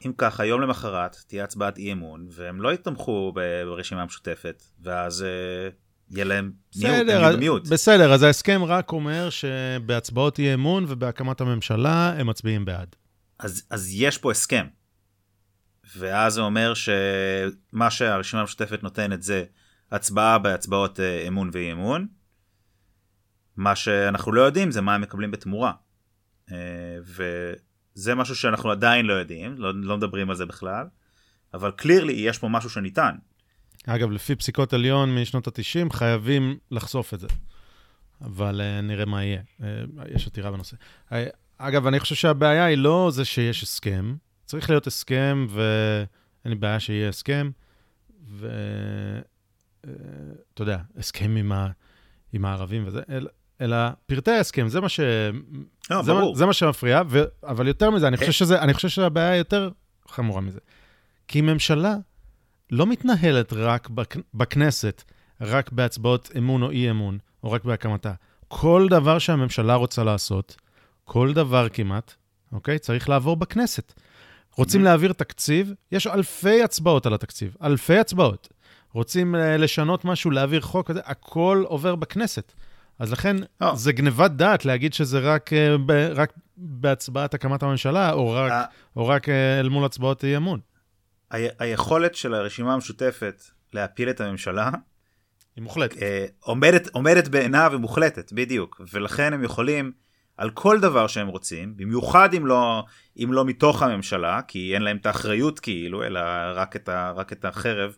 Speaker 3: אם ככה, יום למחרת תהיה הצבעת אי אמון, והם לא יתמכו ברשימה המשותפת, ואז אה, יהיה להם מיעוט, הם
Speaker 2: בסדר,
Speaker 3: במיעוט.
Speaker 2: בסדר, אז ההסכם רק אומר שבהצבעות אי אמון ובהקמת הממשלה הם מצביעים בעד.
Speaker 3: אז, אז יש פה הסכם. ואז זה אומר שמה שהרשימה המשותפת נותנת זה הצבעה בהצבעות אה, אמון ואי אמון. מה שאנחנו לא יודעים זה מה הם מקבלים בתמורה. אה, וזה משהו שאנחנו עדיין לא יודעים, לא, לא מדברים על זה בכלל. אבל קלירלי יש פה משהו שניתן.
Speaker 2: אגב, לפי פסיקות עליון משנות ה-90, חייבים לחשוף את זה. אבל uh, נראה מה יהיה. יש עתירה בנושא. אגב, אני חושב שהבעיה היא לא זה שיש הסכם, צריך להיות הסכם, ואין לי בעיה שיהיה הסכם, ואתה יודע, הסכם עם, ה... עם הערבים וזה, אלא, אלא פרטי ההסכם, זה מה, ש...
Speaker 3: לא,
Speaker 2: זה, מה. זה מה שמפריע, ו... אבל יותר מזה, אני חושב, שזה, אני חושב שהבעיה יותר חמורה מזה. כי ממשלה לא מתנהלת רק בכ... בכנסת, רק בהצבעות אמון או אי אמון, או רק בהקמתה. כל דבר שהממשלה רוצה לעשות, כל דבר כמעט, אוקיי? צריך לעבור בכנסת. רוצים להעביר תקציב, יש אלפי הצבעות על התקציב, אלפי הצבעות. רוצים אה, לשנות משהו, להעביר חוק הכל עובר בכנסת. אז לכן,
Speaker 3: לא.
Speaker 2: זה גניבת דעת להגיד שזה רק, אה, ב, רק בהצבעת הקמת הממשלה, או רק,
Speaker 3: ה-
Speaker 2: או רק אל מול הצבעות אי אמון.
Speaker 3: ה- היכולת של הרשימה המשותפת להפיל את הממשלה
Speaker 2: היא מוחלטת.
Speaker 3: אה, עומדת, עומדת בעינה ומוחלטת, בדיוק. ולכן הם יכולים, על כל דבר שהם רוצים, במיוחד אם לא, אם לא מתוך הממשלה, כי אין להם את האחריות כאילו, אלא רק את, ה, רק את החרב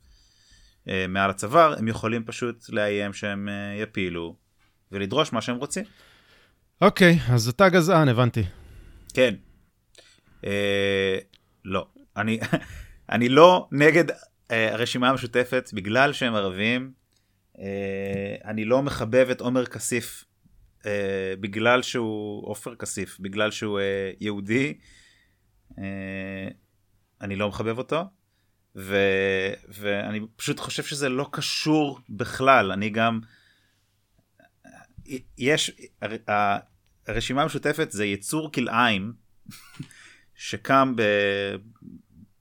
Speaker 3: אה, מעל הצוואר, הם יכולים פשוט לאיים שהם אה, יפילו ולדרוש מה שהם רוצים.
Speaker 2: אוקיי, אז אתה גזען, הבנתי.
Speaker 3: כן. אה, לא. אני, אני לא נגד אה, הרשימה המשותפת בגלל שהם ערבים. אה, אני לא מחבב את עומר כסיף אה, בגלל שהוא עופר כסיף בגלל שהוא אה, יהודי. אה, אני לא מחבב אותו. ו, ואני פשוט חושב שזה לא קשור בכלל אני גם יש הר- הרשימה המשותפת זה יצור כלאיים שקם ב...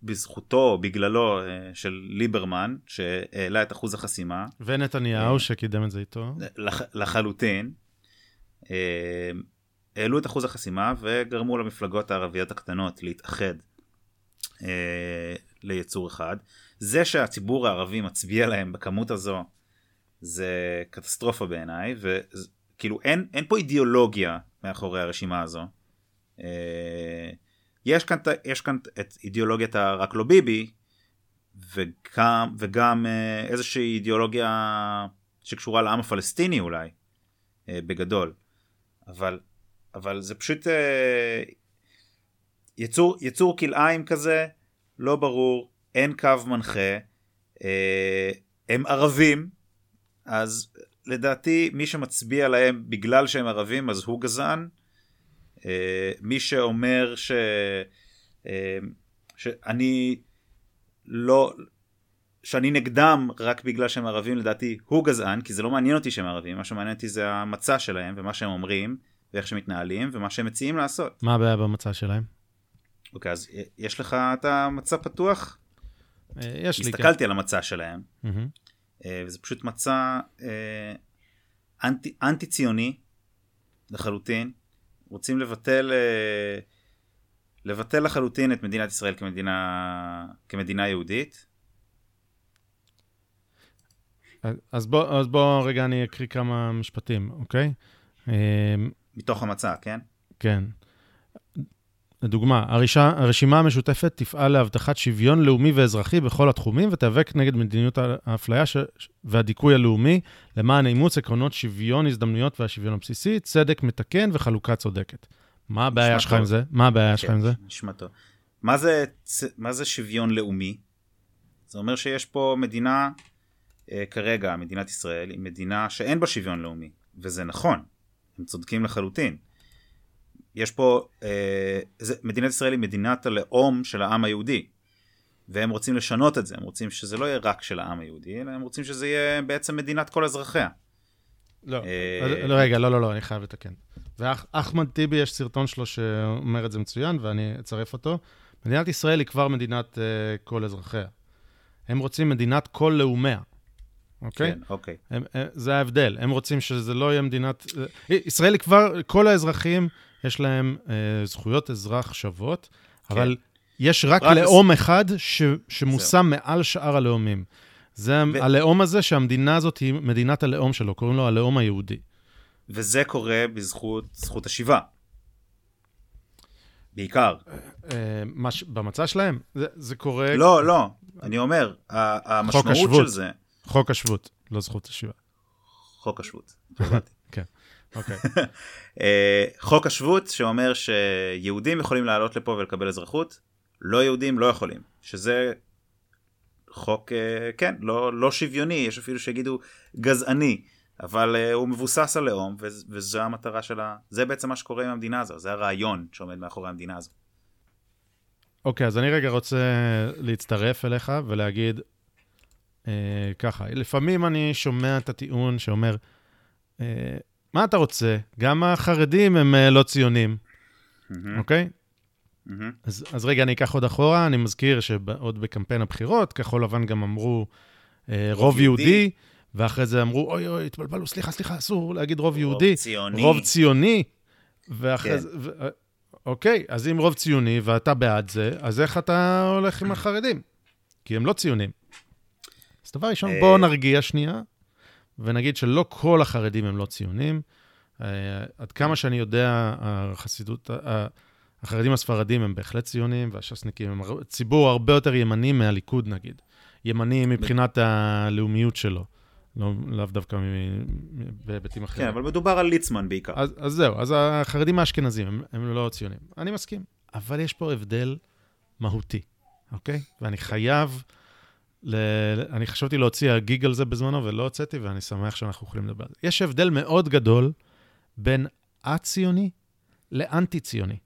Speaker 3: בזכותו, בגללו אה, של ליברמן, שהעלה את אחוז החסימה,
Speaker 2: ונתניהו, שקידם את זה איתו.
Speaker 3: לח... לחלוטין, העלו את אחוז החסימה וגרמו למפלגות הערביות הקטנות להתאחד אה, ליצור אחד. זה שהציבור הערבי מצביע להם בכמות הזו, זה קטסטרופה בעיניי, וכאילו אין, אין פה אידיאולוגיה מאחורי הרשימה הזו. אה, יש כאן, יש כאן את אידיאולוגיית הרק לא ביבי, וגם, וגם אה, איזושהי אידיאולוגיה שקשורה לעם הפלסטיני אולי, אה, בגדול. אבל, אבל זה פשוט אה, יצור, יצור כלאיים כזה, לא ברור, אין קו מנחה, אה, הם ערבים, אז לדעתי מי שמצביע להם בגלל שהם ערבים אז הוא גזען. אה, מי שאומר ש... אה, שאני לא... שאני נגדם רק בגלל שהם ערבים לדעתי הוא גזען כי זה לא מעניין אותי שהם ערבים מה שמעניין אותי זה המצע שלהם ומה שהם אומרים ואיך שהם מתנהלים ומה שהם מציעים לעשות.
Speaker 2: מה הבעיה במצע שלהם?
Speaker 3: אוקיי אז יש לך את המצע פתוח?
Speaker 2: אה, יש לי, כן.
Speaker 3: הסתכלתי על המצע שלהם. אה, וזה פשוט מצע אה, אנטי, אנטי ציוני לחלוטין, רוצים לבטל, לבטל לחלוטין את מדינת ישראל כמדינה, כמדינה יהודית.
Speaker 2: אז בוא, אז בוא רגע אני אקריא כמה משפטים, אוקיי? אמ,
Speaker 3: מתוך המצע, כן?
Speaker 2: כן. לדוגמה, הרשימה, הרשימה המשותפת תפעל להבטחת שוויון לאומי ואזרחי בכל התחומים ותיאבק נגד מדיניות האפליה ש... והדיכוי הלאומי למען אימוץ עקרונות שוויון הזדמנויות והשוויון הבסיסי, צדק מתקן וחלוקה צודקת. מה הבעיה שלך עם זה? מה הבעיה שלך עם זה?
Speaker 3: נשמע טוב. מה זה, מה זה שוויון לאומי? זה אומר שיש פה מדינה, כרגע, מדינת ישראל, היא מדינה שאין בה שוויון לאומי, וזה נכון, הם צודקים לחלוטין. יש פה, אה, זה, מדינת ישראל היא מדינת הלאום של העם היהודי. והם רוצים לשנות את זה, הם רוצים שזה לא יהיה רק של העם היהודי, אלא הם רוצים שזה יהיה בעצם מדינת כל אזרחיה.
Speaker 2: לא, אה... לא, רגע, לא, לא, לא, אני חייב לתקן. ואחמד טיבי, יש סרטון שלו שאומר את זה מצוין, ואני אצרף אותו. מדינת ישראל היא כבר מדינת uh, כל אזרחיה. הם רוצים מדינת כל לאומיה, אוקיי?
Speaker 3: כן, אוקיי.
Speaker 2: הם, הם, זה ההבדל. הם רוצים שזה לא יהיה מדינת... ישראל היא כבר, כל האזרחים יש להם uh, זכויות אזרח שוות, כן. אבל יש רק, רק לאום לס... אחד ש, שמושם מעל שאר הלאומים. זה ו... הלאום הזה שהמדינה הזאת היא מדינת הלאום שלו, קוראים לו הלאום היהודי.
Speaker 3: וזה קורה בזכות זכות השיבה. בעיקר.
Speaker 2: אה, במצע שלהם? זה, זה קורה...
Speaker 3: לא, לא, אני אומר, המשמעות של זה...
Speaker 2: חוק השבות, לא זכות השיבה.
Speaker 3: חוק השבות.
Speaker 2: כן, אוקיי.
Speaker 3: אה, חוק השבות שאומר שיהודים יכולים לעלות לפה ולקבל אזרחות, לא יהודים לא יכולים. שזה חוק, אה, כן, לא, לא שוויוני, יש אפילו שיגידו גזעני. אבל uh, הוא מבוסס על לאום, וזו המטרה של ה... זה בעצם מה שקורה עם המדינה הזו, זה הרעיון שעומד מאחורי המדינה הזו.
Speaker 2: אוקיי, okay, אז אני רגע רוצה להצטרף אליך ולהגיד uh, ככה, לפעמים אני שומע את הטיעון שאומר, uh, מה אתה רוצה? גם החרדים הם uh, לא ציונים, אוקיי? Mm-hmm. Okay? Mm-hmm. אז, אז רגע, אני אקח עוד אחורה, אני מזכיר שעוד בקמפיין הבחירות, כחול לבן גם אמרו uh, רוב יהודי. יהודי ואחרי זה אמרו, אוי אוי, התבלבלו, סליחה, סליחה, אסור להגיד רוב יהודי.
Speaker 3: רוב ציוני.
Speaker 2: רוב ציוני. ואחרי כן. זה, ו... אוקיי, אז אם רוב ציוני ואתה בעד זה, אז איך אתה הולך עם החרדים? כי הם לא ציונים. אז דבר ראשון, בואו אה. נרגיע שנייה, ונגיד שלא כל החרדים הם לא ציונים. Uh, עד כמה שאני יודע, החסידות, החרדים הספרדים הם בהחלט ציונים, והש"סניקים הם ציבור הרבה יותר ימני מהליכוד, נגיד. ימני מבחינת הלאומיות שלו. לא, לאו דווקא בהיבטים אחרים.
Speaker 3: כן, אבל מדובר על ליצמן בעיקר.
Speaker 2: אז, אז זהו, אז החרדים האשכנזים הם, הם לא ציונים. אני מסכים, אבל יש פה הבדל מהותי, אוקיי? ואני חייב, ל... אני חשבתי להוציא הגיג על זה בזמנו ולא הוצאתי, ואני שמח שאנחנו יכולים לדבר על זה. יש הבדל מאוד גדול בין א-ציוני לאנטי-ציוני,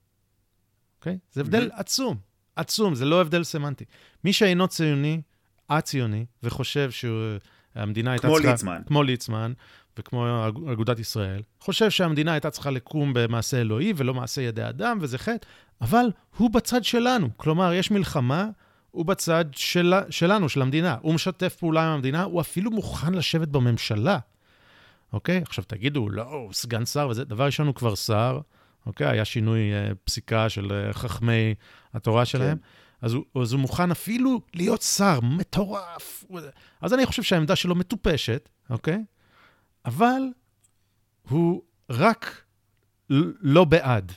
Speaker 2: אוקיי? זה הבדל mm-hmm. עצום, עצום, זה לא הבדל סמנטי. מי שאינו ציוני, א-ציוני, וחושב שהוא... המדינה הייתה
Speaker 3: צריכה...
Speaker 2: כמו
Speaker 3: ליצמן.
Speaker 2: כמו ליצמן, וכמו אגודת ישראל. חושב שהמדינה הייתה צריכה לקום במעשה אלוהי ולא מעשה ידי אדם, וזה חטא, אבל הוא בצד שלנו. כלומר, יש מלחמה, הוא בצד של, שלנו, של המדינה. הוא משתף פעולה עם המדינה, הוא אפילו מוכן לשבת בממשלה. אוקיי? עכשיו תגידו, לא, הוא סגן שר וזה. דבר ראשון, הוא כבר שר, אוקיי? היה שינוי uh, פסיקה של uh, חכמי התורה שלהם. כן. אז הוא, אז הוא מוכן אפילו להיות שר, מטורף. אז אני חושב שהעמדה שלו מטופשת, אוקיי? אבל הוא רק לא בעד.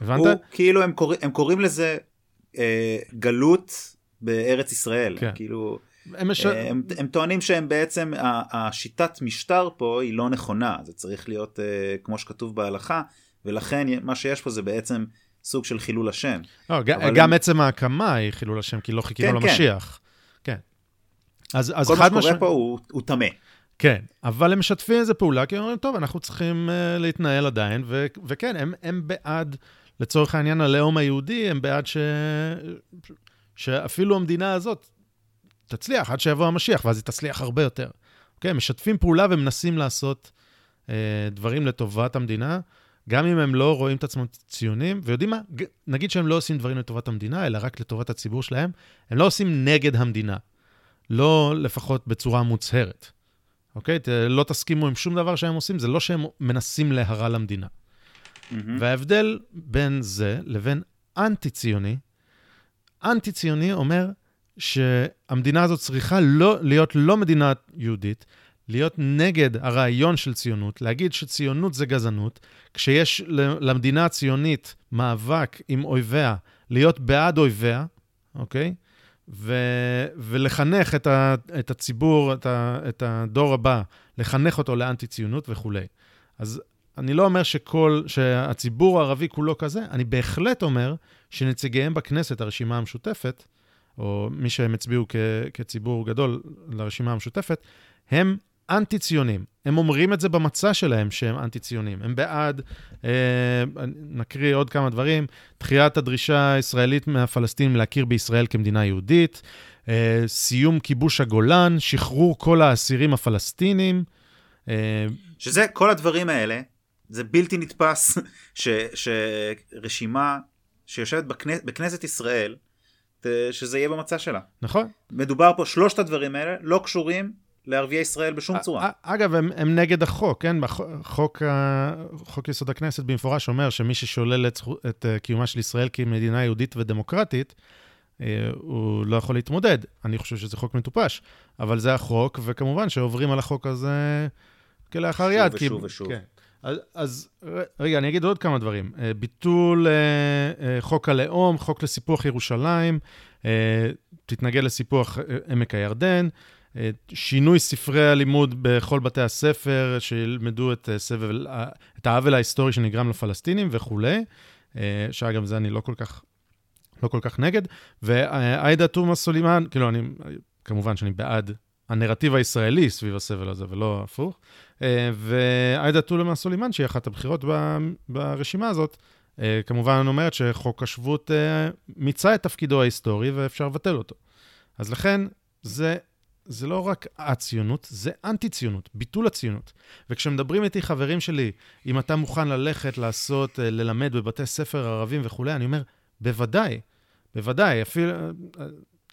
Speaker 3: הבנת? הוא, כאילו, הם, קורא, הם קוראים לזה אה, גלות בארץ ישראל. כן. כאילו... הם, מש... אה, הם, הם טוענים שהם בעצם, השיטת משטר פה היא לא נכונה, זה צריך להיות uh, כמו שכתוב בהלכה, ולכן מה שיש פה זה בעצם סוג של חילול השם.
Speaker 2: לא, גם הם... עצם ההקמה היא חילול השם, כי לא חיכינו כן, למשיח. כן.
Speaker 3: כן. אז, אז כל מה שקורה מש... פה הוא טמא.
Speaker 2: כן, אבל הם משתפים איזה פעולה, כי הם אומרים, טוב, אנחנו צריכים uh, להתנהל עדיין, ו- וכן, הם, הם בעד, לצורך העניין, הלאום היהודי, הם בעד ש... שאפילו המדינה הזאת תצליח עד שיבוא המשיח, ואז היא תצליח הרבה יותר. אוקיי, משתפים פעולה ומנסים לעשות uh, דברים לטובת המדינה. גם אם הם לא רואים את עצמם ציונים, ויודעים מה? נגיד שהם לא עושים דברים לטובת המדינה, אלא רק לטובת הציבור שלהם, הם לא עושים נגד המדינה. לא לפחות בצורה מוצהרת, אוקיי? לא תסכימו עם שום דבר שהם עושים, זה לא שהם מנסים להרע למדינה. וההבדל בין זה לבין אנטי-ציוני, אנטי-ציוני אומר שהמדינה הזאת צריכה לא, להיות לא מדינה יהודית, להיות נגד הרעיון של ציונות, להגיד שציונות זה גזענות, כשיש למדינה הציונית מאבק עם אויביה, להיות בעד אויביה, אוקיי? ו, ולחנך את, ה, את הציבור, את, ה, את הדור הבא, לחנך אותו לאנטי-ציונות וכולי. אז אני לא אומר שכל, שהציבור הערבי כולו כזה, אני בהחלט אומר שנציגיהם בכנסת, הרשימה המשותפת, או מי שהם הצביעו כ, כציבור גדול לרשימה המשותפת, הם אנטי-ציונים. הם אומרים את זה במצע שלהם שהם אנטי-ציונים. הם בעד, אה, נקריא עוד כמה דברים, דחיית הדרישה הישראלית מהפלסטינים להכיר בישראל כמדינה יהודית, אה, סיום כיבוש הגולן, שחרור כל האסירים הפלסטינים. אה,
Speaker 3: שזה, כל הדברים האלה, זה בלתי נתפס ש, שרשימה שיושבת בכנס, בכנסת ישראל, שזה יהיה במצע שלה.
Speaker 2: נכון?
Speaker 3: מדובר פה, שלושת הדברים האלה לא קשורים לערביי ישראל בשום צורה.
Speaker 2: אגב, הם, הם נגד החוק, כן? חוק, חוק יסוד הכנסת במפורש אומר שמי ששולל את, את אה, קיומה של ישראל כמדינה יהודית ודמוקרטית, אה, הוא לא יכול להתמודד. אני חושב שזה חוק מטופש, אבל זה החוק, וכמובן שעוברים על החוק הזה כלאחר
Speaker 3: שוב
Speaker 2: יד.
Speaker 3: ושוב ושוב.
Speaker 2: כן. אז, אז רגע, אני אגיד עוד כמה דברים. אה, ביטול אה, אה, חוק הלאום, חוק לסיפוח ירושלים, תתנגד לסיפוח עמק הירדן, שינוי ספרי הלימוד בכל בתי הספר, שילמדו את, סבל, את העוול ההיסטורי שנגרם לפלסטינים וכולי, שאגב, זה אני לא כל כך, לא כל כך נגד. ועאידה תומא סלימאן, כאילו, אני, כמובן שאני בעד הנרטיב הישראלי סביב הסבל הזה, ולא הפוך. אה, ועאידה תומא סלימאן, שהיא אחת הבחירות ברשימה הזאת, אה, כמובן אומרת שחוק השבות אה, מיצה את תפקידו ההיסטורי ואפשר לבטל אותו. אז לכן, זה, זה לא רק הציונות, זה אנטי-ציונות, ביטול הציונות. וכשמדברים איתי חברים שלי, אם אתה מוכן ללכת, לעשות, ללמד בבתי ספר ערבים וכולי, אני אומר, בוודאי, בוודאי, אפילו,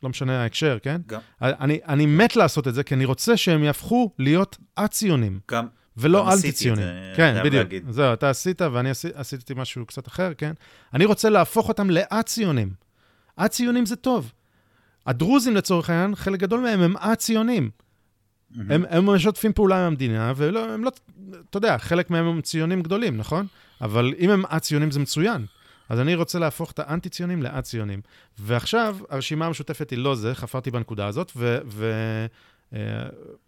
Speaker 2: לא משנה ההקשר, כן?
Speaker 3: גם,
Speaker 2: אני, אני מת לעשות את זה, כי אני רוצה שהם יהפכו להיות א-ציונים.
Speaker 3: גם,
Speaker 2: ולא אנטי-ציונים.
Speaker 3: זה,
Speaker 2: כן, בדיוק.
Speaker 3: להגיד.
Speaker 2: זהו, אתה עשית ואני עשי, עשיתי משהו קצת אחר, כן? אני רוצה להפוך אותם א-ציונים. א-ציונים זה טוב. הדרוזים, לצורך העניין, חלק גדול מהם הם א-ציונים. הם, הם משתפים פעולה עם המדינה, והם לא, אתה יודע, חלק מהם הם ציונים גדולים, נכון? אבל אם הם א-ציונים זה מצוין. אז אני רוצה להפוך את האנטי-ציונים לאט-ציונים. ועכשיו, הרשימה המשותפת היא לא זה, חפרתי בנקודה הזאת, ו... ו אה,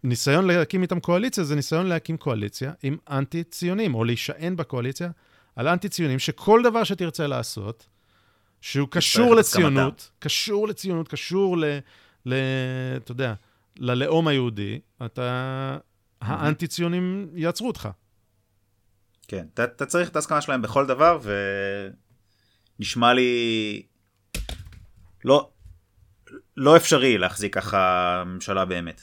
Speaker 2: ניסיון להקים איתם קואליציה זה ניסיון להקים קואליציה עם אנטי-ציונים, או להישען בקואליציה על אנטי-ציונים, שכל דבר שתרצה לעשות, שהוא קשור. לציונות, קשור לציונות, קשור ל... ל אתה יודע, ללאום היהודי, אתה... האנטי-ציונים יעצרו אותך.
Speaker 3: כן, אתה, צריך את ההסכמה שלהם בכל דבר, ונשמע לי לא, לא אפשרי להחזיק ככה ממשלה באמת.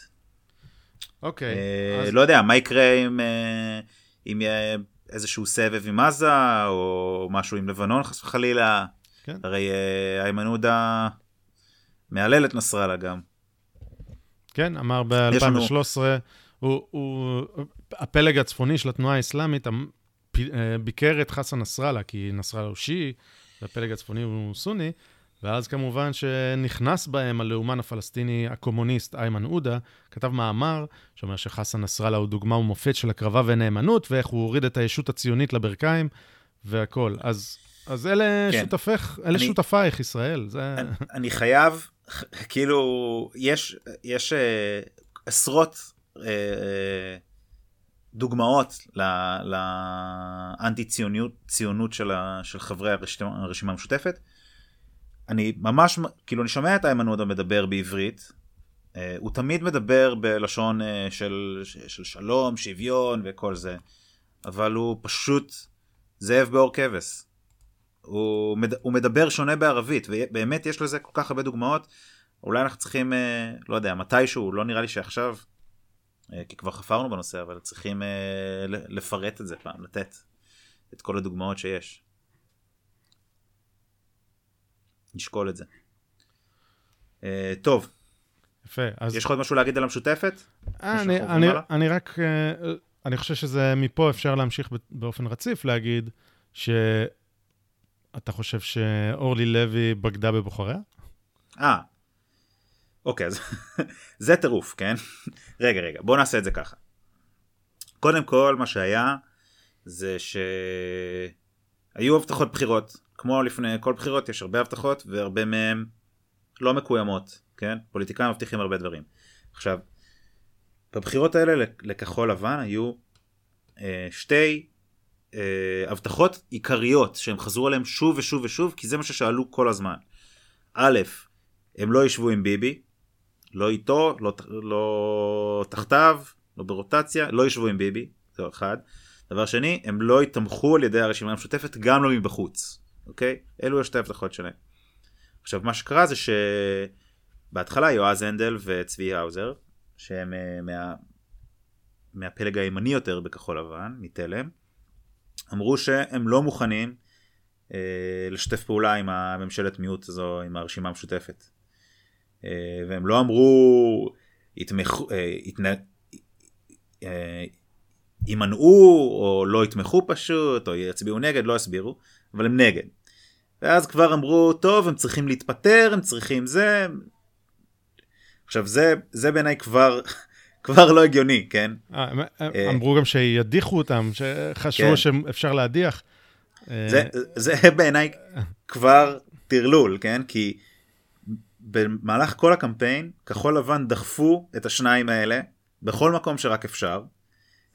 Speaker 2: אוקיי,
Speaker 3: אה,
Speaker 2: אז...
Speaker 3: לא יודע, מה יקרה אם, אה, אם יהיה איזשהו סבב עם עזה, או משהו עם לבנון חס וחלילה.
Speaker 2: כן.
Speaker 3: הרי אה, איימן עודה מהלל את נסראללה גם.
Speaker 2: כן, אמר
Speaker 3: יש לנו-
Speaker 2: ב-2013, הוא, הוא, הפלג הצפוני של התנועה האסלאמית אמ- אה, ביקר את חסן נסראללה, כי נסראללה הוא שיעי, והפלג הצפוני הוא סוני, ואז כמובן שנכנס בהם הלאומן הפלסטיני הקומוניסט איימן עודה, כתב מאמר שאומר שחסן נסראללה הוא דוגמה ומופת של הקרבה ונאמנות, ואיך הוא הוריד את הישות הציונית לברכיים, והכול. אז, אז אלה
Speaker 3: כן.
Speaker 2: שותפיך, אלה
Speaker 3: אני-
Speaker 2: שותפייך, ישראל. זה...
Speaker 3: אני, אני חייב, כאילו, יש, יש אה, עשרות אה, אה, דוגמאות לאנטי ציונות ציונות של, ה, של חברי הרשימה, הרשימה המשותפת. אני ממש, כאילו, אני שומע את איימן עודה מדבר בעברית. אה, הוא תמיד מדבר בלשון אה, של, של שלום, שוויון וכל זה, אבל הוא פשוט זאב בעור כבש. הוא, מד... הוא מדבר שונה בערבית, ובאמת יש לזה כל כך הרבה דוגמאות. אולי אנחנו צריכים, אה, לא יודע, מתישהו, לא נראה לי שעכשיו, כי כבר חפרנו בנושא, אבל צריכים אה, לפרט את זה פעם, לתת את כל הדוגמאות שיש. נשקול את זה. אה, טוב,
Speaker 2: יפה. אז
Speaker 3: יש לך עוד משהו להגיד על המשותפת?
Speaker 2: אה, אני, אני, אני רק, אה, אני חושב שזה מפה אפשר להמשיך באופן רציף להגיד שאתה חושב שאורלי לוי בגדה בבוחריה?
Speaker 3: אה, אוקיי, אז זה טירוף, כן? רגע, רגע, בוא נעשה את זה ככה. קודם כל, מה שהיה, זה שהיו הבטחות בחירות. כמו לפני כל בחירות, יש הרבה הבטחות, והרבה מהן לא מקוימות, כן? פוליטיקאים מבטיחים הרבה דברים. עכשיו, בבחירות האלה לכחול לבן היו אה, שתי אה, הבטחות עיקריות שהם חזרו עליהן שוב ושוב ושוב, כי זה מה ששאלו כל הזמן. א', הם לא ישבו עם ביבי, לא איתו, לא, לא תחתיו, לא ברוטציה, לא ישבו עם ביבי, זה אחד. דבר שני, הם לא יתמכו על ידי הרשימה המשותפת, גם לא מבחוץ, אוקיי? אלו השתי הבטחות שלהם. עכשיו, מה שקרה זה שבהתחלה יועז הנדל וצבי האוזר, שהם uh, מה... מהפלג הימני יותר בכחול לבן, מתלם, אמרו שהם לא מוכנים uh, לשתף פעולה עם הממשלת מיעוט הזו, עם הרשימה המשותפת. Uh, והם לא אמרו, יתמכו, uh, יתנ... יימנעו או לא יתמכו פשוט, או יצביעו נגד, לא יסבירו, אבל הם נגד. ואז כבר אמרו, טוב, הם צריכים להתפטר, הם צריכים זה. עכשיו, זה, זה בעיניי כבר, כבר לא הגיוני, כן?
Speaker 2: אה,
Speaker 3: אה.
Speaker 2: אמרו גם שידיחו אותם, שחשבו
Speaker 3: כן.
Speaker 2: שאפשר להדיח. אה,
Speaker 3: זה, זה בעיניי כבר טרלול, כן? כי במהלך כל הקמפיין, כחול לבן דחפו את השניים האלה בכל מקום שרק אפשר.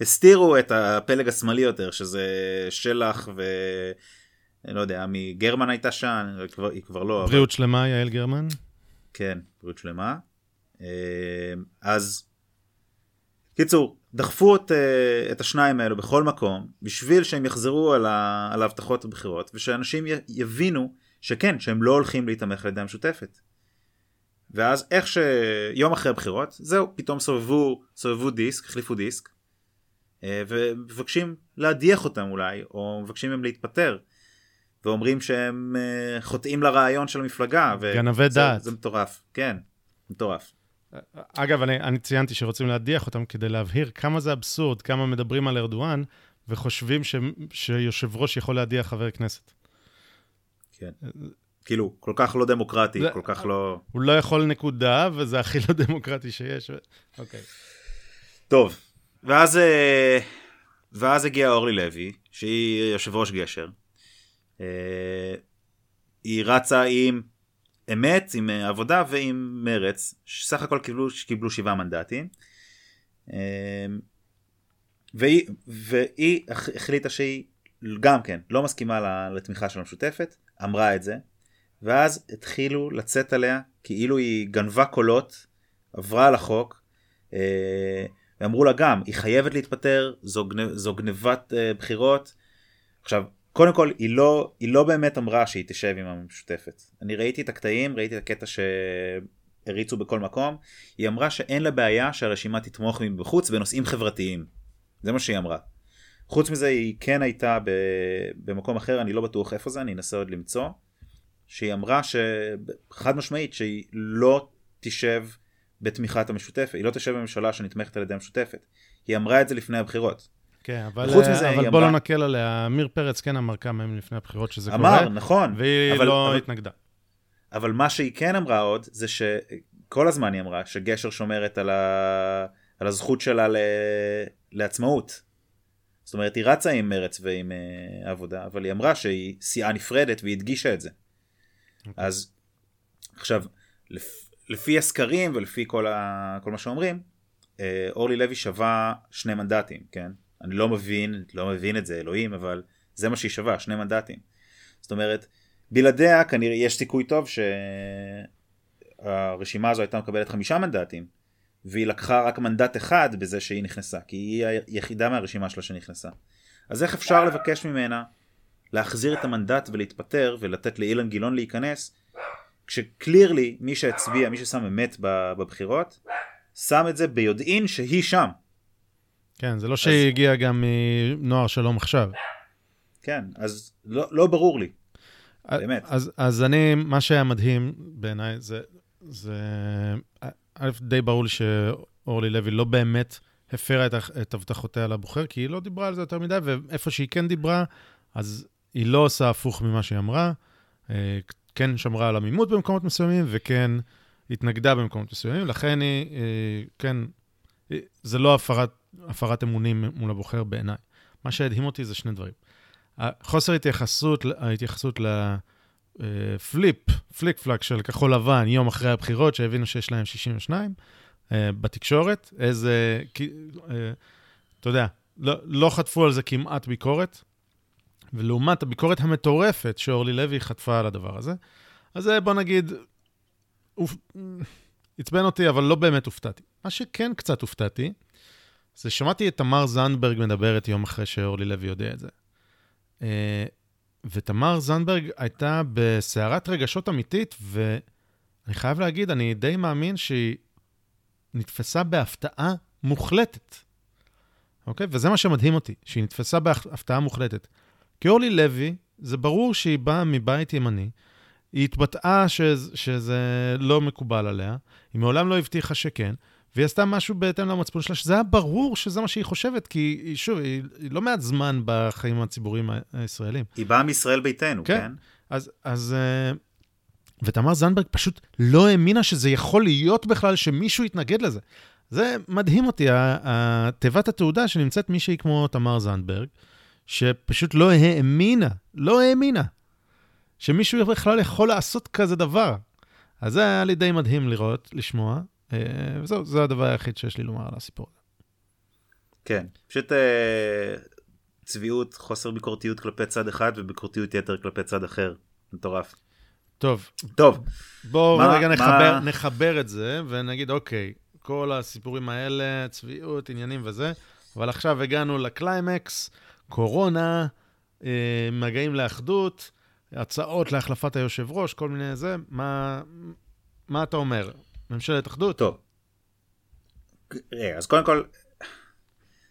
Speaker 3: הסתירו את הפלג השמאלי יותר, שזה שלח ו... לא יודע, מגרמן הייתה שם, היא כבר, היא כבר לא. אבל-
Speaker 2: בריאות שלמה, יעל גרמן.
Speaker 3: כן, בריאות שלמה. אה, אז, קיצור, דחפו את, אה, את השניים האלו בכל מקום, בשביל שהם יחזרו על, ה, על ההבטחות הבחירות, ושאנשים י- יבינו שכן, שהם לא הולכים להתמך על ידי המשותפת. ואז איך שיום אחרי הבחירות, זהו, פתאום סובבו, סובבו דיסק, החליפו דיסק, אה, ומבקשים להדיח אותם אולי, או מבקשים מהם להתפטר. ואומרים שהם אה, חוטאים לרעיון של המפלגה. ו-
Speaker 2: גנבי דעת.
Speaker 3: זה מטורף, כן, מטורף.
Speaker 2: אגב, אני, אני ציינתי שרוצים להדיח אותם כדי להבהיר כמה זה אבסורד, כמה מדברים על ארדואן, וחושבים ש, שיושב ראש יכול להדיח חבר כנסת.
Speaker 3: כן. כאילו, כל כך לא דמוקרטי,
Speaker 2: זה-
Speaker 3: כל כך לא...
Speaker 2: הוא לא יכול נקודה, וזה הכי לא דמוקרטי שיש. אוקיי.
Speaker 3: טוב, ואז, אה, ואז הגיעה אורלי לוי, שהיא יושב ראש גשר. אה, היא רצה עם אמת, עם אה, עבודה ועם מרץ, שסך הכל קיבלו, קיבלו שבעה מנדטים. והיא, והיא הח- החליטה שהיא גם כן לא מסכימה לתמיכה של המשותפת, אמרה את זה, ואז התחילו לצאת עליה כאילו היא גנבה קולות, עברה על החוק, אה, ואמרו לה גם, היא חייבת להתפטר, זו, גנ... זו גנבת uh, בחירות. עכשיו, קודם כל, היא לא, היא לא באמת אמרה שהיא תשב עם המשותפת. אני ראיתי את הקטעים, ראיתי את הקטע שהריצו בכל מקום. היא אמרה שאין לה בעיה שהרשימה תתמוך מבחוץ בנושאים חברתיים. זה מה שהיא אמרה. חוץ מזה, היא כן הייתה. במקום אחר, אני לא בטוח איפה זה, אני אנסה עוד למצוא. שהיא אמרה שחד משמעית שהיא לא תשב בתמיכת המשותפת, היא לא תשב בממשלה שנתמכת על ידי המשותפת. היא אמרה את זה לפני הבחירות.
Speaker 2: כן, אבל,
Speaker 3: וחוץ מזה,
Speaker 2: אבל בוא
Speaker 3: אמרה-
Speaker 2: לא נקל עליה. עמיר פרץ כן אמר כמה ימים לפני הבחירות שזה
Speaker 3: אמר,
Speaker 2: קורה,
Speaker 3: נכון.
Speaker 2: והיא
Speaker 3: אבל,
Speaker 2: לא
Speaker 3: אבל,
Speaker 2: התנגדה.
Speaker 3: אבל מה שהיא כן אמרה עוד, זה שכל הזמן היא אמרה שגשר שומרת על, ה... על הזכות שלה ל... לעצמאות. זאת אומרת, היא רצה עם מרץ ועם uh, עבודה, אבל היא אמרה שהיא סיעה נפרדת והיא הדגישה את זה.
Speaker 2: אוקיי.
Speaker 3: אז עכשיו, לפ... לפי הסקרים ולפי כל, ה... כל מה שאומרים, אה, אורלי לוי שווה שני מנדטים, כן? אני לא מבין, לא מבין את זה, אלוהים, אבל זה מה שהיא שווה, שני מנדטים. זאת אומרת, בלעדיה כנראה יש סיכוי טוב שהרשימה הזו הייתה מקבלת חמישה מנדטים, והיא לקחה רק מנדט אחד בזה שהיא נכנסה, כי היא היחידה מהרשימה שלה שנכנסה. אז איך אפשר לבקש ממנה להחזיר את המנדט ולהתפטר ולתת לאילן גילאון להיכנס, כשקלירלי מי שהצביע, מי ששם אמת בבחירות, שם את זה ביודעין שהיא שם.
Speaker 2: כן, זה לא שהיא הגיעה גם מנוער שלום עכשיו.
Speaker 3: כן, אז לא, לא ברור לי. באמת.
Speaker 2: אז, אז אני, מה שהיה מדהים בעיניי זה, זה, א', די ברור לי שאורלי לוי לא באמת הפרה את, את הבטחותיה לבוחר, כי היא לא דיברה על זה יותר מדי, ואיפה שהיא כן דיברה, אז היא לא עושה הפוך ממה שהיא אמרה. אה, כן שמרה על עמימות במקומות מסוימים, וכן התנגדה במקומות מסוימים, לכן היא, אה, כן, זה לא הפרת, הפרת אמונים מול הבוחר בעיניי. מה שהדהים אותי זה שני דברים. חוסר התייחסות, ההתייחסות לפליפ, פליק פלאק של כחול לבן, יום אחרי הבחירות, שהבינו שיש להם 62, אה, בתקשורת, איזה, אה, אתה יודע, לא, לא חטפו על זה כמעט ביקורת, ולעומת הביקורת המטורפת שאורלי לוי חטפה על הדבר הזה, אז בוא נגיד, עצבן אותי, אבל לא באמת הופתעתי. מה שכן קצת הופתעתי, זה שמעתי את תמר זנדברג מדברת יום אחרי שאורלי לוי יודע את זה. אה, ותמר זנדברג הייתה בסערת רגשות אמיתית, ואני חייב להגיד, אני די מאמין שהיא נתפסה בהפתעה מוחלטת. אוקיי? וזה מה שמדהים אותי, שהיא נתפסה בהפתעה מוחלטת. כי אורלי לוי, זה ברור שהיא באה מבית ימני, היא התבטאה שזה, שזה לא מקובל עליה, היא מעולם לא הבטיחה שכן, והיא עשתה משהו בהתאם למצפון שלה, שזה היה ברור שזה מה שהיא חושבת, כי היא, שוב, היא, היא לא מעט זמן בחיים הציבוריים הישראלים.
Speaker 3: היא באה מישראל ביתנו, כן?
Speaker 2: כן. אז, אז אה, ותמר זנדברג פשוט לא האמינה שזה יכול להיות בכלל שמישהו יתנגד לזה. זה מדהים אותי, תיבת התעודה שנמצאת מישהי כמו תמר זנדברג, שפשוט לא האמינה, לא האמינה, שמישהו בכלל יכול לעשות כזה דבר. אז זה היה לי די מדהים לראות, לשמוע, אה, וזהו, זה הדבר היחיד שיש לי לומר על הסיפור הזה.
Speaker 3: כן, פשוט אה, צביעות, חוסר ביקורתיות כלפי צד אחד וביקורתיות יתר כלפי צד אחר. מטורף.
Speaker 2: טוב.
Speaker 3: טוב.
Speaker 2: בואו רגע מה... נחבר, נחבר את זה ונגיד, אוקיי, כל הסיפורים האלה, צביעות, עניינים וזה, אבל עכשיו הגענו לקליימקס, קורונה, אה, מגעים לאחדות, הצעות להחלפת היושב ראש, כל מיני זה, מה, מה אתה אומר? ממשלת אחדות?
Speaker 3: טוב. אז קודם כל,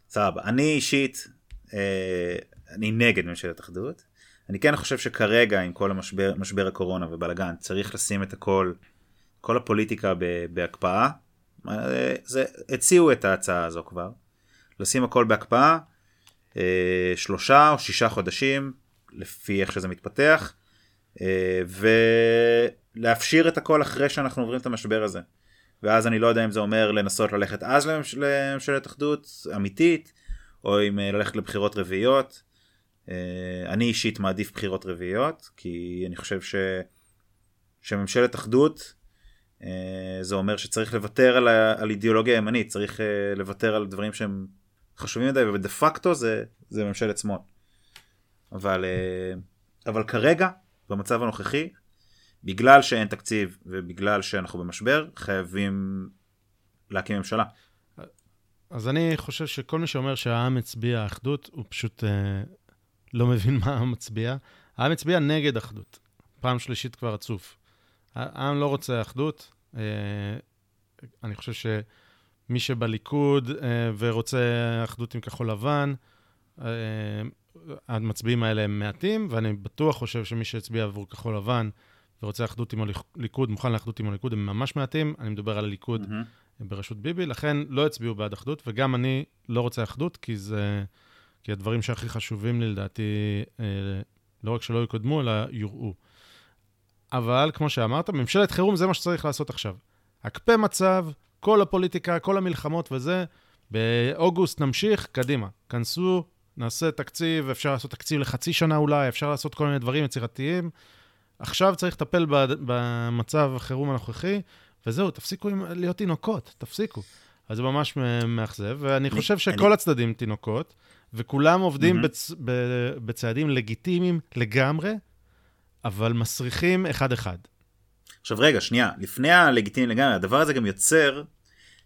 Speaker 3: סבבה. אני אישית, אה, אני נגד ממשלת אחדות. אני כן חושב שכרגע עם כל המשבר משבר הקורונה ובלאגן צריך לשים את הכל, כל הפוליטיקה בהקפאה. אה, זה, הציעו את ההצעה הזו כבר. לשים הכל בהקפאה, אה, שלושה או שישה חודשים, לפי איך שזה מתפתח, אה, ולהפשיר את הכל אחרי שאנחנו עוברים את המשבר הזה. ואז אני לא יודע אם זה אומר לנסות ללכת אז. לממשלת אחדות אמיתית, או אם אה, ללכת לבחירות רביעיות. אני אישית מעדיף בחירות רביעיות, כי אני חושב ש... שממשלת אחדות זה אומר שצריך לוותר על, ה... על אידיאולוגיה ימנית, צריך לוותר על דברים שהם חשובים מדי ובדה פקטו זה, זה ממשלת שמאל. אבל, אה, אבל כרגע במצב הנוכחי בגלל שאין תקציב ובגלל שאנחנו במשבר חייבים להקים ממשלה.
Speaker 2: אז אני חושב שכל מי שאומר שהעם הצביע אחדות הוא פשוט אה, לא מבין מה העם מצביע. העם הצביע נגד אחדות. פעם שלישית כבר רצוף. העם לא רוצה אחדות. אה, אני חושב ש... מי שבליכוד אה, ורוצה אחדות עם כחול לבן, אה, המצביעים האלה הם מעטים, ואני בטוח חושב שמי שהצביע עבור כחול לבן ורוצה אחדות עם הליכוד, מוכן לאחדות עם הליכוד, הם ממש מעטים. אני מדבר על הליכוד mm-hmm. בראשות ביבי, לכן לא הצביעו בעד אחדות, וגם אני לא רוצה אחדות, כי זה... כי הדברים שהכי חשובים לי, לדעתי, אה, לא רק שלא יקודמו, אלא יוראו. אבל, כמו שאמרת, ממשלת חירום זה מה שצריך לעשות עכשיו. הקפא מצב, כל הפוליטיקה, כל המלחמות וזה, באוגוסט נמשיך, קדימה. כנסו, נעשה תקציב, אפשר לעשות תקציב לחצי שנה אולי, אפשר לעשות כל מיני דברים יצירתיים. עכשיו צריך לטפל במצב החירום הנוכחי, וזהו, תפסיקו להיות תינוקות, תפסיקו. אז זה ממש מאכזב, ואני חושב שכל אני... הצדדים תינוקות, וכולם עובדים mm-hmm. בצ... בצעדים לגיטימיים לגמרי, אבל מסריחים אחד-אחד.
Speaker 3: עכשיו רגע, שנייה, לפני הלגיטימי לגמרי, הדבר הזה גם יוצר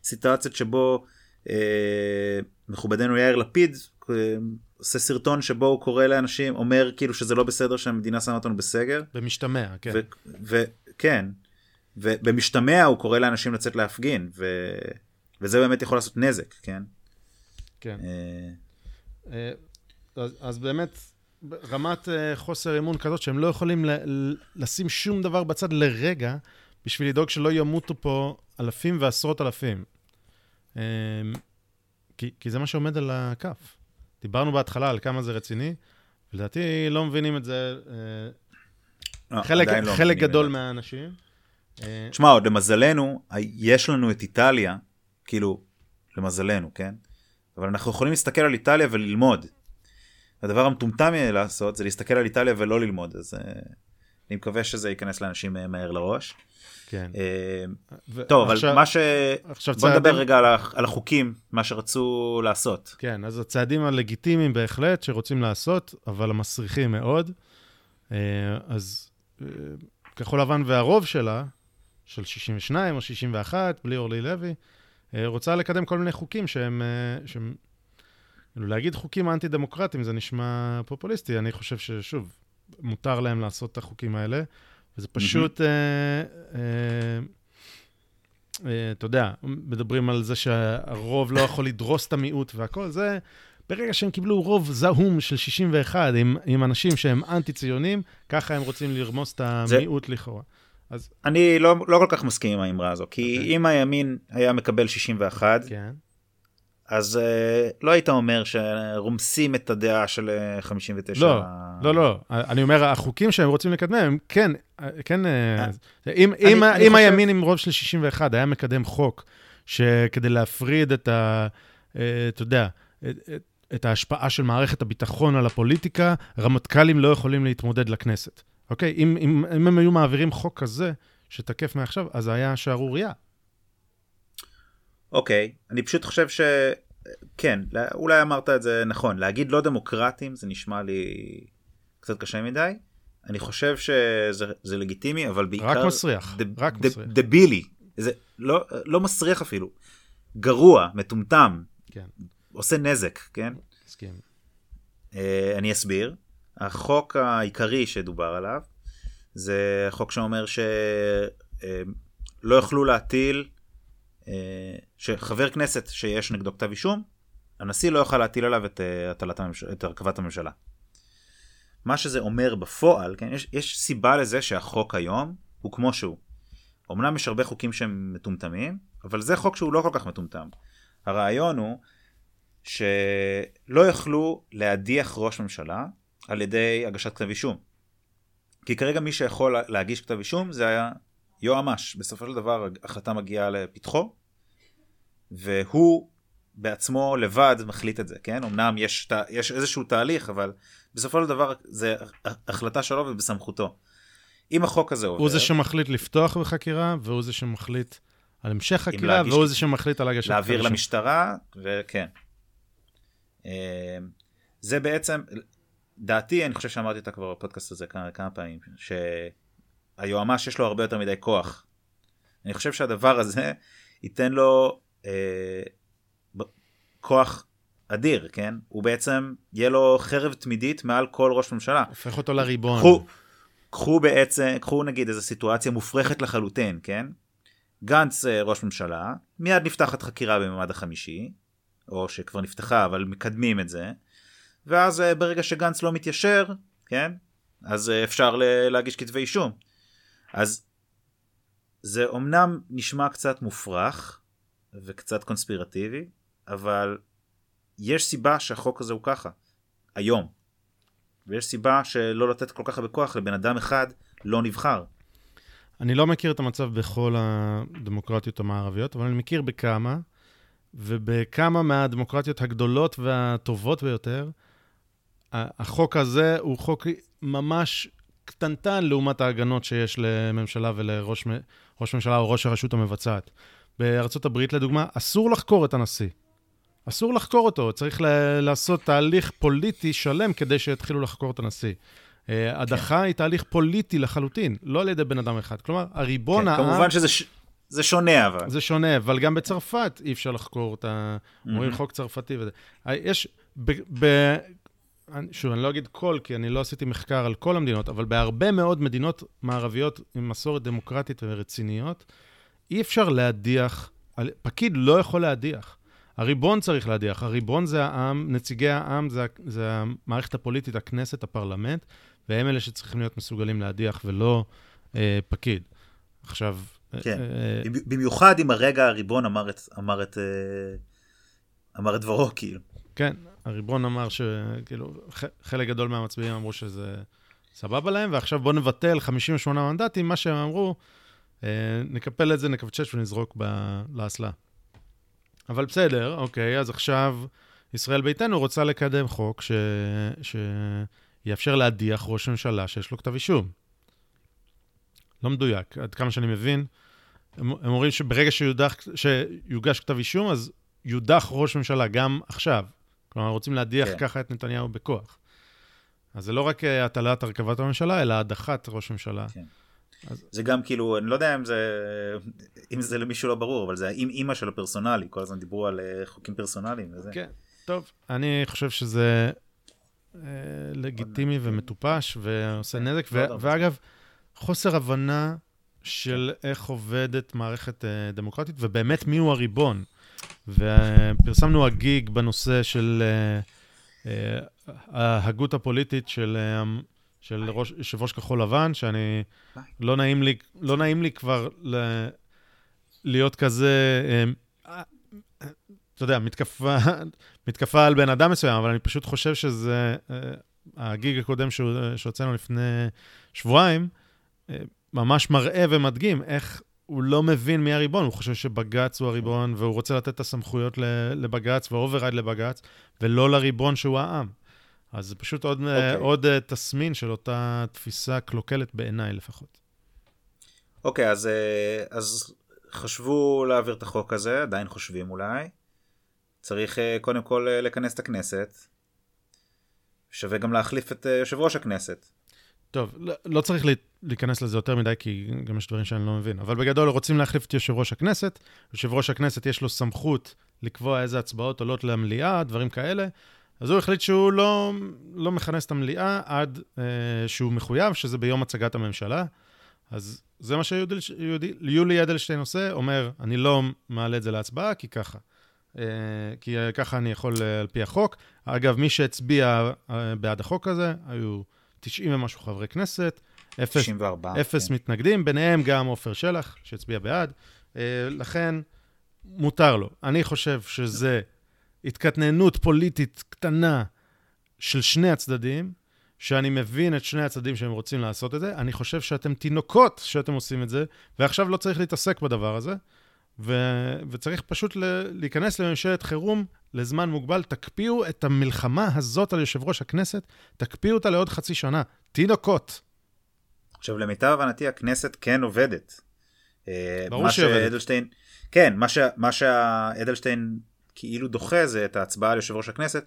Speaker 3: סיטואציות שבו אה, מכובדנו יאיר לפיד אה, עושה סרטון שבו הוא קורא לאנשים, אומר כאילו שזה לא בסדר שהמדינה שמה אותנו בסגר.
Speaker 2: במשתמע, כן.
Speaker 3: וכן, ובמשתמע הוא קורא לאנשים לצאת להפגין, ו, וזה באמת יכול לעשות נזק, כן?
Speaker 2: כן. אה... אה, אז, אז באמת, רמת uh, חוסר אמון כזאת שהם לא יכולים לשים שום דבר בצד לרגע, בשביל לדאוג שלא ימותו פה אלפים ועשרות אלפים. אמ, כי, כי זה מה שעומד על הכף. דיברנו בהתחלה על כמה זה רציני, ולדעתי לא מבינים את זה אה,
Speaker 3: לא,
Speaker 2: חלק,
Speaker 3: עדיין לא
Speaker 2: חלק
Speaker 3: את
Speaker 2: גדול. מהאנשים. אה,
Speaker 3: תשמע, עוד למזלנו, יש לנו את איטליה, כאילו, למזלנו, כן? אבל אנחנו יכולים להסתכל על איטליה וללמוד. הדבר המטומטם יהיה לעשות זה להסתכל על איטליה ולא ללמוד, אז uh, אני מקווה שזה ייכנס לאנשים uh, מהר לראש.
Speaker 2: כן.
Speaker 3: Uh,
Speaker 2: ו-
Speaker 3: טוב, אבל מה ש...
Speaker 2: עכשיו
Speaker 3: בוא נדבר
Speaker 2: צעדים-
Speaker 3: רגע על, ה- על החוקים, מה שרצו לעשות.
Speaker 2: כן, אז הצעדים הלגיטימיים בהחלט שרוצים לעשות, אבל המסריחים מאוד. אה, אז אה, כחול לבן והרוב שלה, של 62 או 61, בלי אורלי לוי, אה, רוצה לקדם כל מיני חוקים שהם... אה, שהם כאילו, להגיד חוקים אנטי-דמוקרטיים זה נשמע פופוליסטי. אני חושב ששוב, מותר להם לעשות את החוקים האלה, וזה פשוט... אה, אה, אה, אתה יודע, מדברים על זה שהרוב לא יכול לדרוס את המיעוט והכל, זה... ברגע שהם קיבלו רוב זעום של 61 עם, עם אנשים שהם אנטי-ציונים, ככה הם רוצים לרמוס את
Speaker 3: זה-
Speaker 2: המיעוט לכאורה. אז
Speaker 3: אני לא, לא כל כך מסכים עם האמרה הזו, כי
Speaker 2: אוקיי.
Speaker 3: אם הימין היה מקבל 61,
Speaker 2: כן,
Speaker 3: אז uh, לא היית אומר שרומסים את הדעה של אה, 59.
Speaker 2: לא, לא, לא. אני אומר, החוקים שהם רוצים לקדם, הם כן, כן, אה, אם,
Speaker 3: אני-
Speaker 2: אם,
Speaker 3: אני
Speaker 2: אם
Speaker 3: חושב-
Speaker 2: הימין עם רוב של 61 היה מקדם חוק שכדי להפריד את ה... אה, אתה יודע, את ההשפעה של מערכת הביטחון על הפוליטיקה, רמטכ"לים לא יכולים להתמודד לכנסת. אוקיי? אם, אם, אם הם היו מעבירים חוק כזה, שתקף מעכשיו, אז זה היה שערורייה.
Speaker 3: אוקיי, אני פשוט חושב ש... כן, אולי אמרת את זה נכון, להגיד לא דמוקרטים זה נשמע לי קצת קשה מדי. אני חושב שזה זה לגיטימי, אבל בעיקר...
Speaker 2: רק מסריח,
Speaker 3: דב-
Speaker 2: רק
Speaker 3: דב-
Speaker 2: מסריח.
Speaker 3: דבילי. זה לא, לא מסריח אפילו. גרוע, מטומטם,
Speaker 2: כן,
Speaker 3: עושה נזק, כן?
Speaker 2: מסכים.
Speaker 3: אה, אני אסביר. החוק העיקרי שדובר עליו זה חוק שאומר שלא יוכלו להטיל, אה, שחבר כנסת שיש נגדו כתב אישום, הנשיא לא יוכל להטיל עליו את, אה, הטלת הממשלה, את הרכבת הממשלה. מה שזה אומר בפועל, כן, יש, יש סיבה לזה שהחוק היום הוא כמו שהוא. אמנם יש הרבה חוקים שהם מטומטמים, אבל זה חוק שהוא לא כל כך מטומטם. הרעיון הוא שלא יכלו להדיח ראש ממשלה על ידי הגשת כתב אישום. כי כרגע מי שיכול להגיש כתב אישום זה יועמ"ש. בסופו של דבר ההחלטה מגיעה לפתחו, והוא בעצמו לבד מחליט את זה, כן? אמנם יש, יש איזשהו תהליך, אבל בסופו של דבר זה החלטה שלו ובסמכותו. אם החוק הזה עובר...
Speaker 2: הוא זה שמחליט לפתוח בחקירה, והוא זה שמחליט על המשך חקירה,
Speaker 3: להגיש-
Speaker 2: והוא זה שמחליט על הגשת
Speaker 3: להעביר
Speaker 2: אישום.
Speaker 3: למשטרה, וכן. אמ, זה בעצם, דעתי, אני חושב שאמרתי אותה כבר בפודקאסט הזה כמה, כמה פעמים, שהיועמ"ש יש לו הרבה יותר מדי כוח. אני חושב שהדבר הזה ייתן לו אה, כוח אדיר, כן? הוא בעצם, יהיה לו חרב תמידית מעל כל ראש ממשלה.
Speaker 2: הופך אותו לריבון.
Speaker 3: קחו, קחו בעצם, קחו נגיד איזו סיטואציה מופרכת לחלוטין, כן? גנץ אה, ראש ממשלה, מיד נפתחת חקירה בממד החמישי, או שכבר נפתחה אבל מקדמים את זה, ואז אה, ברגע שגנץ לא מתיישר, כן? אז אה, אפשר להגיש כתבי אישום. אז זה אומנם נשמע קצת מופרך וקצת קונספירטיבי, אבל יש סיבה שהחוק הזה הוא ככה, היום. ויש סיבה שלא לתת כל כך הרבה כוח לבן אדם אחד לא נבחר.
Speaker 2: אני לא מכיר את המצב בכל הדמוקרטיות המערביות, אבל אני מכיר בכמה, ובכמה מהדמוקרטיות הגדולות והטובות ביותר, החוק הזה הוא חוק ממש קטנטן לעומת ההגנות שיש לממשלה ולראש ראש ממשלה או ראש הרשות המבצעת. בארצות הברית, לדוגמה, אסור לחקור את הנשיא. אסור לחקור אותו, צריך ל- לעשות תהליך פוליטי שלם כדי שיתחילו לחקור את הנשיא. אה, הדחה היא תהליך פוליטי לחלוטין, לא על ידי בן אדם אחד. כלומר, הריבון
Speaker 3: כן,
Speaker 2: העם...
Speaker 3: כמובן שזה ש... זה שונה אבל.
Speaker 2: זה שונה, אבל גם בצרפת אי אפשר לחקור את ה... אומרים חוק צרפתי וזה. אה, יש... ב... ב... אני- שוב, אני לא אגיד כל, כי אני לא עשיתי מחקר על כל המדינות, אבל בהרבה מאוד מדינות מערביות עם מסורת דמוקרטית ורציניות, אי אפשר להדיח, פקיד לא יכול להדיח. הריבון צריך להדיח, הריבון זה העם, נציגי העם זה, זה המערכת הפוליטית, הכנסת, הפרלמנט, והם אלה שצריכים להיות מסוגלים להדיח ולא אה, פקיד. עכשיו...
Speaker 3: כן.
Speaker 2: אה,
Speaker 3: במיוחד אם הרגע הריבון אמר את, אמר את, אה, אמר את דברו, כאילו.
Speaker 2: כן, הריבון אמר שכאילו, חלק גדול מהמצביעים אמרו שזה סבבה להם, ועכשיו בואו נבטל 58 מנדטים, מה שהם אמרו, אה, נקפל את זה, נקפצ'ץ' ונזרוק ב- לאסלה. אבל בסדר, אוקיי, אז עכשיו ישראל ביתנו רוצה לקדם חוק ש... שיאפשר להדיח ראש ממשלה שיש לו כתב אישום. לא מדויק, עד כמה שאני מבין. הם, הם אומרים שברגע שיודח, שיוגש כתב אישום, אז יודח ראש ממשלה גם עכשיו. כלומר, רוצים להדיח
Speaker 3: כן.
Speaker 2: ככה את נתניהו בכוח. אז זה לא רק אה, הטלת הרכבת הממשלה, אלא הדחת ראש ממשלה.
Speaker 3: כן. זה גם כאילו, אני לא יודע אם זה, אם זה למישהו לא ברור, אבל זה האם אימא שלו פרסונלי, כל הזמן דיברו על אה, חוקים פרסונליים וזה.
Speaker 2: כן, טוב, אני חושב שזה אה, לגיטימי ומטופש ועושה נזק, ו-
Speaker 3: מאוד הרבה.
Speaker 2: ואגב, חוסר הבנה של איך עובדת מערכת אה, דמוקרטית, ובאמת מיהו הריבון. ופרסמנו הגיג בנושא של אה, אה, ההגות הפוליטית של, אה, של ראש, יושב ראש כחול לבן, שאני. לא נעים לי, לא נעים לי כבר ל, להיות כזה, אתה יודע, מתקפה, מתקפה על בן אדם מסוים, אבל אני פשוט חושב שזה, הגיג הקודם שהוצאנו לפני שבועיים, ממש מראה ומדגים איך הוא לא מבין מי הריבון, הוא חושב שבג"ץ הוא הריבון, והוא רוצה לתת את הסמכויות לבג"ץ ו override לבג"ץ, ולא לריבון שהוא העם. אז זה פשוט עוד,
Speaker 3: אוקיי.
Speaker 2: okay. עוד אה, תסמין של אותה תפיסה קלוקלת בעיניי לפחות.
Speaker 3: אוקיי, אז, אה, אז חשבו להעביר את החוק הזה, עדיין חושבים אולי. צריך אה, קודם כל אה, לכנס את הכנסת. שווה גם להחליף את אה, יושב ראש הכנסת.
Speaker 2: טוב, לא, לא צריך להיכנס לזה יותר מדי, כי גם יש דברים שאני לא מבין. אבל בגדול, רוצים להחליף את יושב ראש הכנסת. יושב ראש הכנסת יש לו סמכות לקבוע איזה הצבעות עולות למליאה, דברים כאלה. אז הוא החליט שהוא לא, לא מכנס את המליאה עד אה, שהוא מחויב, שזה ביום הצגת הממשלה. אז זה מה שיולי אדלשטיין עושה, אומר, אני לא מעלה את זה להצבעה, כי ככה. אה, כי ככה אני יכול אה, על פי החוק. אגב, מי שהצביע אה, בעד החוק הזה, היו 90 ומשהו חברי כנסת, אפס,
Speaker 3: 94.
Speaker 2: אפס
Speaker 3: כן.
Speaker 2: מתנגדים, ביניהם גם עופר שלח, שהצביע בעד. אה, לכן, מותר לו. אני חושב שזה התקטננות פוליטית קטנה של שני הצדדים, שאני מבין את שני הצדדים שהם רוצים לעשות את זה. אני חושב שאתם תינוקות שאתם עושים את זה, ועכשיו לא צריך להתעסק בדבר הזה, ו- וצריך פשוט ל- להיכנס לממשלת חירום לזמן מוגבל. תקפיאו את המלחמה הזאת על יושב ראש הכנסת, תקפיאו אותה לעוד חצי שנה. תינוקות.
Speaker 3: עכשיו למיטב הבנתי הכנסת כן עובדת. אה,
Speaker 2: ברור שהיא עובדת.
Speaker 3: שאדלשטיין, כן, מה, ש, מה שאדלשטיין כאילו דוחה זה את ההצבעה על יושב ראש הכנסת,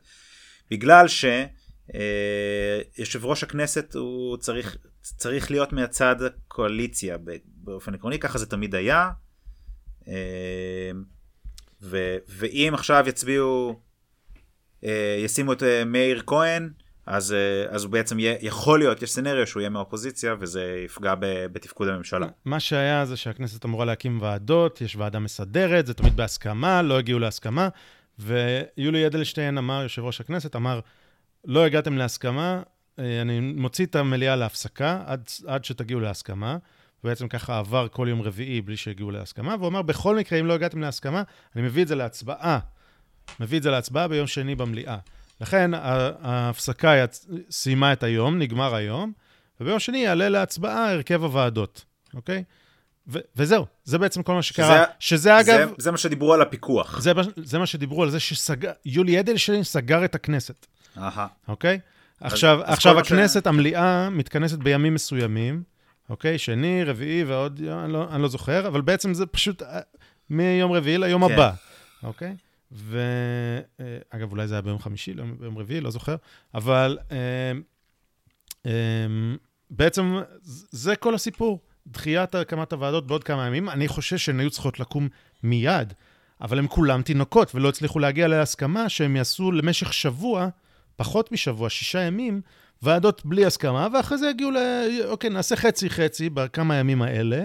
Speaker 3: בגלל שיושב ראש הכנסת הוא צריך, צריך להיות מהצד הקואליציה באופן עקרוני, ככה זה תמיד היה. אה, ו, ואם עכשיו יצביעו, אה, ישימו את אה, מאיר כהן, אז, אה, אז הוא בעצם יהיה, יכול להיות, יש סצנריו שהוא יהיה מהאופוזיציה וזה יפגע ב, בתפקוד הממשלה.
Speaker 2: מה שהיה זה שהכנסת אמורה להקים ועדות, יש ועדה מסדרת, זה תמיד בהסכמה, לא הגיעו להסכמה, ויולי אדלשטיין אמר, יושב ראש הכנסת, אמר, לא הגעתם להסכמה, אני מוציא את המליאה להפסקה עד, עד שתגיעו להסכמה. בעצם ככה עבר כל יום רביעי בלי שהגיעו להסכמה, והוא אמר, בכל מקרה, אם לא הגעתם להסכמה, אני מביא את זה להצבעה. מביא את זה להצבעה ביום שני במליאה. לכן ההפסקה. סיימה את היום, נגמר היום, וביום שני יעלה להצבעה הרכב הוועדות, אוקיי? ו- וזהו, זה בעצם כל מה שקרה. שזה, שזה אגב,
Speaker 3: זה, זה מה שדיברו על הפיקוח.
Speaker 2: זה, זה מה שדיברו על זה שיולי אדלשטיין סגר את הכנסת,
Speaker 3: אהה.
Speaker 2: אוקיי? עכשיו,
Speaker 3: אז
Speaker 2: עכשיו
Speaker 3: מה ש-
Speaker 2: הכנסת, המליאה, מתכנסת בימים מסוימים, אוקיי? שני, רביעי ועוד, אני לא, אני לא זוכר, אבל בעצם זה פשוט אה, מיום רביעי ליום
Speaker 3: כן.
Speaker 2: הבא, אוקיי? ואגב, אולי זה היה ביום חמישי, לא ביום רביעי, לא זוכר, אבל אה, אה, בעצם זה כל הסיפור. דחיית הקמת הוועדות בעוד כמה ימים. אני חושב שהן היו צריכות לקום מיד, אבל הם כולם תינוקות ולא הצליחו להגיע להסכמה שהם יעשו למשך שבוע, פחות משבוע, שישה ימים, ועדות בלי הסכמה, ואחרי זה יגיעו ל... אוקיי, נעשה חצי-חצי בכמה ימים האלה,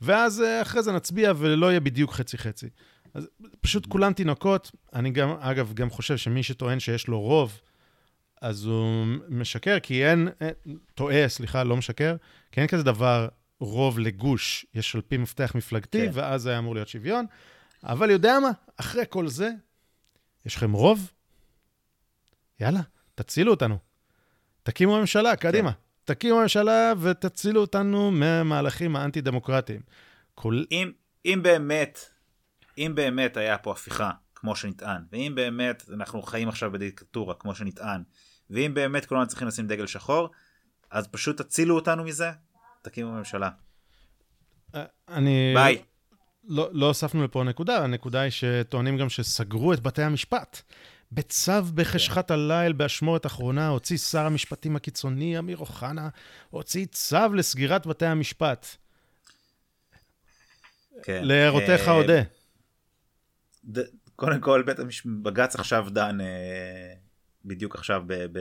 Speaker 2: ואז אה, אחרי זה נצביע ולא יהיה בדיוק חצי-חצי. אז פשוט כולם תינוקות. אני גם, אגב, גם חושב שמי שטוען שיש לו רוב, אז הוא משקר, כי אין, אין טועה, סליחה, לא משקר, כי אין כזה דבר רוב לגוש, יש על פי מפתח מפלגתי,
Speaker 3: כן.
Speaker 2: ואז היה אמור להיות שוויון. אבל יודע מה? אחרי כל זה, יש לכם רוב? יאללה, תצילו אותנו. תקימו ממשלה, קדימה. תקימו ממשלה ותצילו אותנו מהמהלכים האנטי-דמוקרטיים. כל...
Speaker 3: אם, אם באמת, אם באמת היה פה הפיכה, כמו שנטען, ואם באמת אנחנו חיים עכשיו בדיקטטורה, כמו שנטען, ואם באמת כולנו צריכים לשים דגל שחור, אז פשוט תצילו אותנו מזה, תקימו ממשלה.
Speaker 2: אה, אני...
Speaker 3: ביי.
Speaker 2: לא, לא הוספנו לפה נקודה, הנקודה היא שטוענים גם שסגרו את בתי המשפט. בצו בחשכת הליל, באשמורת אחרונה, הוציא שר המשפטים הקיצוני, אמיר אוחנה, הוציא צו לסגירת בתי המשפט.
Speaker 3: כן.
Speaker 2: להערותיך,
Speaker 3: אה,
Speaker 2: אודה.
Speaker 3: ד- קודם כל, בית המש... בג"ץ עכשיו דן אה, בדיוק עכשיו ב... ב...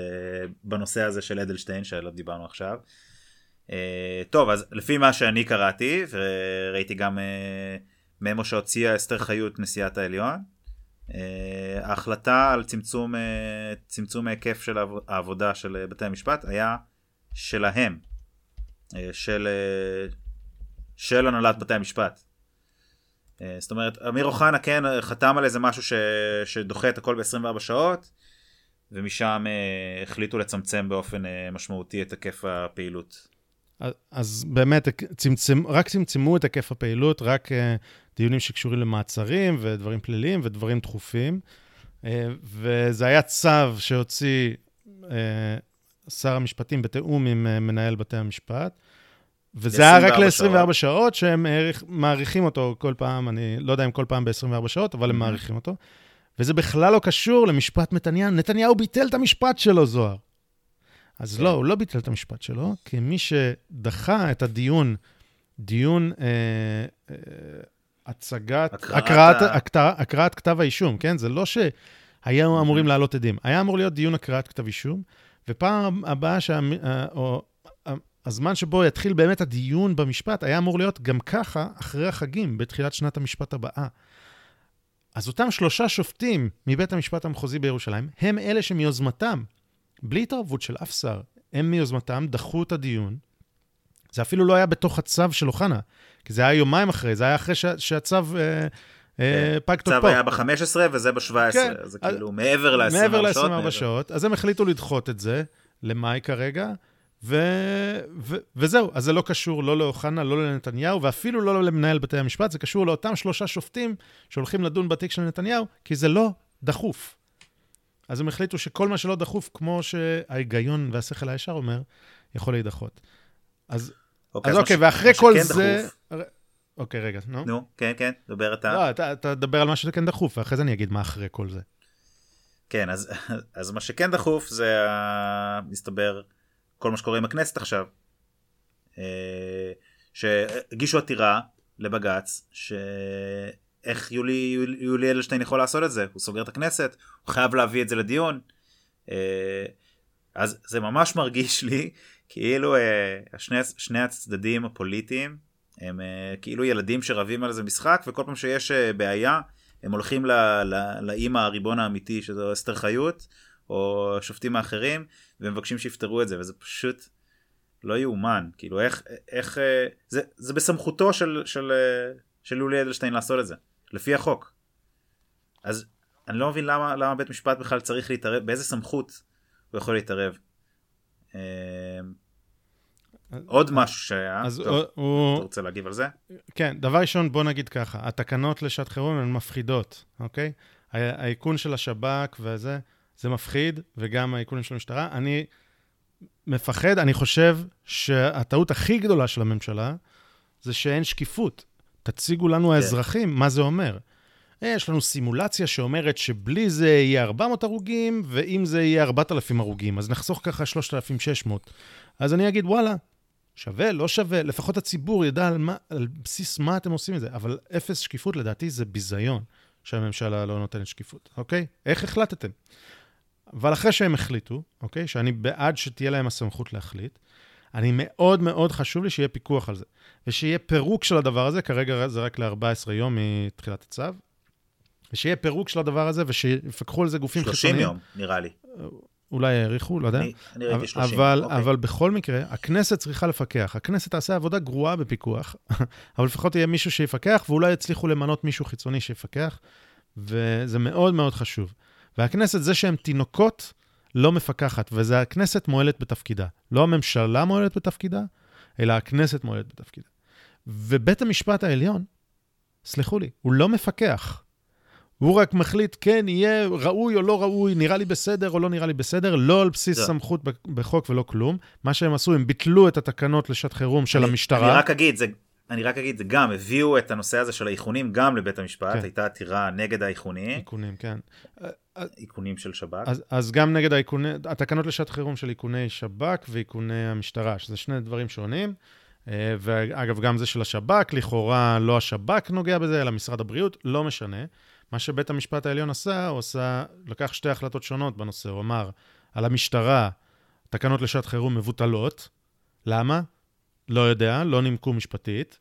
Speaker 3: בנושא הזה של אדלשטיין, שעליו דיברנו עכשיו. אה, טוב, אז לפי מה שאני קראתי, וראיתי גם אה, ממו שהוציאה אסתר חיות, נשיאת העליון, אה, ההחלטה על צמצום, אה, צמצום ההיקף של העב- העבודה של אה, בתי המשפט היה שלהם, אה, של, אה, של הנהלת בתי המשפט. אה, זאת אומרת, אמיר אוחנה כן אה, חתם על איזה משהו ש... שדוחה את הכל ב-24 שעות, ומשם אה, החליטו לצמצם באופן אה, משמעותי את היקף הפעילות.
Speaker 2: אז- באמת, צמצם, רק צמצמו את היקף הפעילות, רק uh, דיונים שקשורים למעצרים ודברים פליליים ודברים דחופים. Uh, וזה היה צו שהוציא uh, שר המשפטים בתיאום עם uh, מנהל בתי המשפט. וזה היה רק
Speaker 3: ל-24
Speaker 2: ל-24 שעות, שהם האריך- מאריכים אותו כל פעם, אני לא יודע אם כל פעם ב-24 שעות, אבל הם
Speaker 3: Mhm.
Speaker 2: מאריכים אותו. וזה בכלל לא קשור למשפט נתניהו. נתניהו ביטל את המשפט שלו, זוהר. אז
Speaker 3: כן.
Speaker 2: לא, הוא לא ביטל את המשפט שלו, כי מי שדחה את הדיון, דיון אה, אה, הצגת,
Speaker 3: הקראת
Speaker 2: הקראת, הקראת, כתב האישום, כן? זה לא שהיו אמורים לעלות עדים. היה אמור להיות דיון הקראת כתב אישום, ופעם הבאה, שה, אה, או אה, הזמן שבו יתחיל באמת הדיון במשפט, היה אמור להיות גם ככה, אחרי החגים, בתחילת שנת המשפט הבאה. אז אותם שלושה שופטים מבית המשפט המחוזי בירושלים, הם אלה שמיוזמתם, בלי התערבות של אף שר, הם מיוזמתם דחו את הדיון. זה אפילו לא היה בתוך הצו של אוחנה, כי זה היה יומיים אחרי, זה היה אחרי שה, שהצו אה, אה, פג תוקפו.
Speaker 3: הצו היה ב-15 וזה ב-17,
Speaker 2: כן.
Speaker 3: זה
Speaker 2: אז-
Speaker 3: כאילו מעבר ל-24 שעות.
Speaker 2: מעבר. ל-24 שעות, אז הם החליטו לדחות את זה למאי כרגע, ו... ו... וזהו, אז זה לא קשור לא לאוחנה, לא לנתניהו, ואפילו לא למנהל בתי המשפט, זה קשור לאותם שלושה שופטים שהולכים לדון בתיק של נתניהו, כי זה לא דחוף. אז הם החליטו שכל מה שלא דחוף, כמו שההיגיון והשכל הישר אומר, יכול להידחות. אז
Speaker 3: אוקיי,
Speaker 2: אז אוקיי,
Speaker 3: ש-
Speaker 2: ואחרי כל זה...
Speaker 3: דחוף-
Speaker 2: אוקיי, רגע, נו.
Speaker 3: נו, כן, כן, דבר אתה.
Speaker 2: לא, אתה אתה תדבר על מה שכן דחוף, ואחרי זה אני אגיד מה אחרי כל זה.
Speaker 3: כן, אז, אז מה שכן דחוף זה, מסתבר, כל מה שקורה עם הכנסת עכשיו. אה, שהגישו עתירה לבג"ץ, שאיך יולי, יולי, אדלשטיין יכול לעשות את זה? הוא סוגר את הכנסת, הוא חייב להביא את זה לדיון. אה, אז זה ממש מרגיש לי כאילו אה, שני, שני הצדדים הפוליטיים הם אה, כאילו ילדים שרבים על איזה משחק, וכל פעם שיש בעיה, הם הולכים לאימא הריבון האמיתי, שזו אסתר חיות, או השופטים האחרים, ומבקשים שיפתרו את זה, וזה פשוט לא יאומן. כאילו, איך, איך, זה, זה בסמכותו של, של, של יולי אדלשטיין לעשות את זה, לפי החוק. אז אני לא מבין למה, למה בית משפט בכלל צריך להתערב, באיזה סמכות הוא יכול להתערב. אה, עוד משהו שהיה,
Speaker 2: אז
Speaker 3: טוב,
Speaker 2: הוא-.
Speaker 3: אתה רוצה להגיב על זה?
Speaker 2: כן, דבר ראשון, בוא נגיד ככה, התקנות לשעת חירום הן מפחידות, אוקיי? האיכון של השב"כ וזה, זה מפחיד, וגם האיכונים של המשטרה. אני מפחד, אני חושב שהטעות הכי גדולה של הממשלה זה שאין שקיפות. תציגו לנו האזרחים מה זה אומר. אה, יש לנו סימולציה שאומרת שבלי זה יהיה 400 הרוגים, ואם זה יהיה 4,000 הרוגים, אז נחסוך ככה 3,600. אז אני אגיד, וואלה, שווה, לא שווה, לפחות הציבור ידע על, מה, על בסיס מה אתם עושים את זה, אבל אפס שקיפות לדעתי זה ביזיון שהממשלה לא נותנת שקיפות, אוקיי? איך החלטתם? אבל אחרי שהם החליטו, אוקיי, שאני בעד שתהיה להם הסמכות להחליט, אני מאוד מאוד חשוב לי שיהיה פיקוח על זה, ושיהיה פירוק של הדבר הזה, כרגע זה רק ל-14 יום מתחילת הצו, ושיהיה פירוק של הדבר הזה, ושיפקחו על זה גופים
Speaker 3: 30
Speaker 2: חיצוניים.
Speaker 3: יום, נראה לי.
Speaker 2: אולי העריכו, לא יודע.
Speaker 3: אני, אני ראיתי 30.
Speaker 2: אבל,
Speaker 3: אוקיי.
Speaker 2: אבל בכל מקרה, הכנסת צריכה לפקח. הכנסת תעשה עבודה גרועה בפיקוח, אבל לפחות יהיה מישהו שיפקח, ואולי יצליחו למנות מישהו חיצוני שיפקח, וזה מאוד מאוד חשוב. והכנסת, זה שהם תינוקות, לא מפקחת, וזה הכנסת מועלת בתפקידה. לא הממשלה מועלת בתפקידה, אלא הכנסת מועלת בתפקידה. ובית המשפט העליון, סלחו לי, הוא לא מפקח. הוא רק מחליט, כן, יהיה ראוי או לא ראוי, נראה לי בסדר או לא נראה לי בסדר, לא על בסיס
Speaker 3: זה.
Speaker 2: סמכות ב- בחוק ולא כלום. מה שהם עשו, הם ביטלו את התקנות לשעת חירום של
Speaker 3: אני-
Speaker 2: המשטרה.
Speaker 3: אני רק אגיד, זה, אני רק אגיד, זה גם, הביאו את הנושא הזה של האיכונים גם לבית המשפט,
Speaker 2: כן.
Speaker 3: הייתה עתירה נגד האיכונים,
Speaker 2: איכונים, כן.
Speaker 3: איכונים של שב"כ.
Speaker 2: אז, אז גם נגד האיכוני, התקנות לשעת חירום של איכוני שב"כ ואיכוני המשטרה, שזה שני דברים שונים. אה, ואגב, גם זה של השב"כ, לכאורה לא השב"כ נוגע בזה, אלא משרד הבריאות, לא משנה. מה שבית המשפט העליון עשה, הוא עשה, לקח שתי החלטות שונות בנושא. הוא אמר, על המשטרה, תקנות לשעת חירום מבוטלות. למה? לא יודע, לא נימקו משפטית.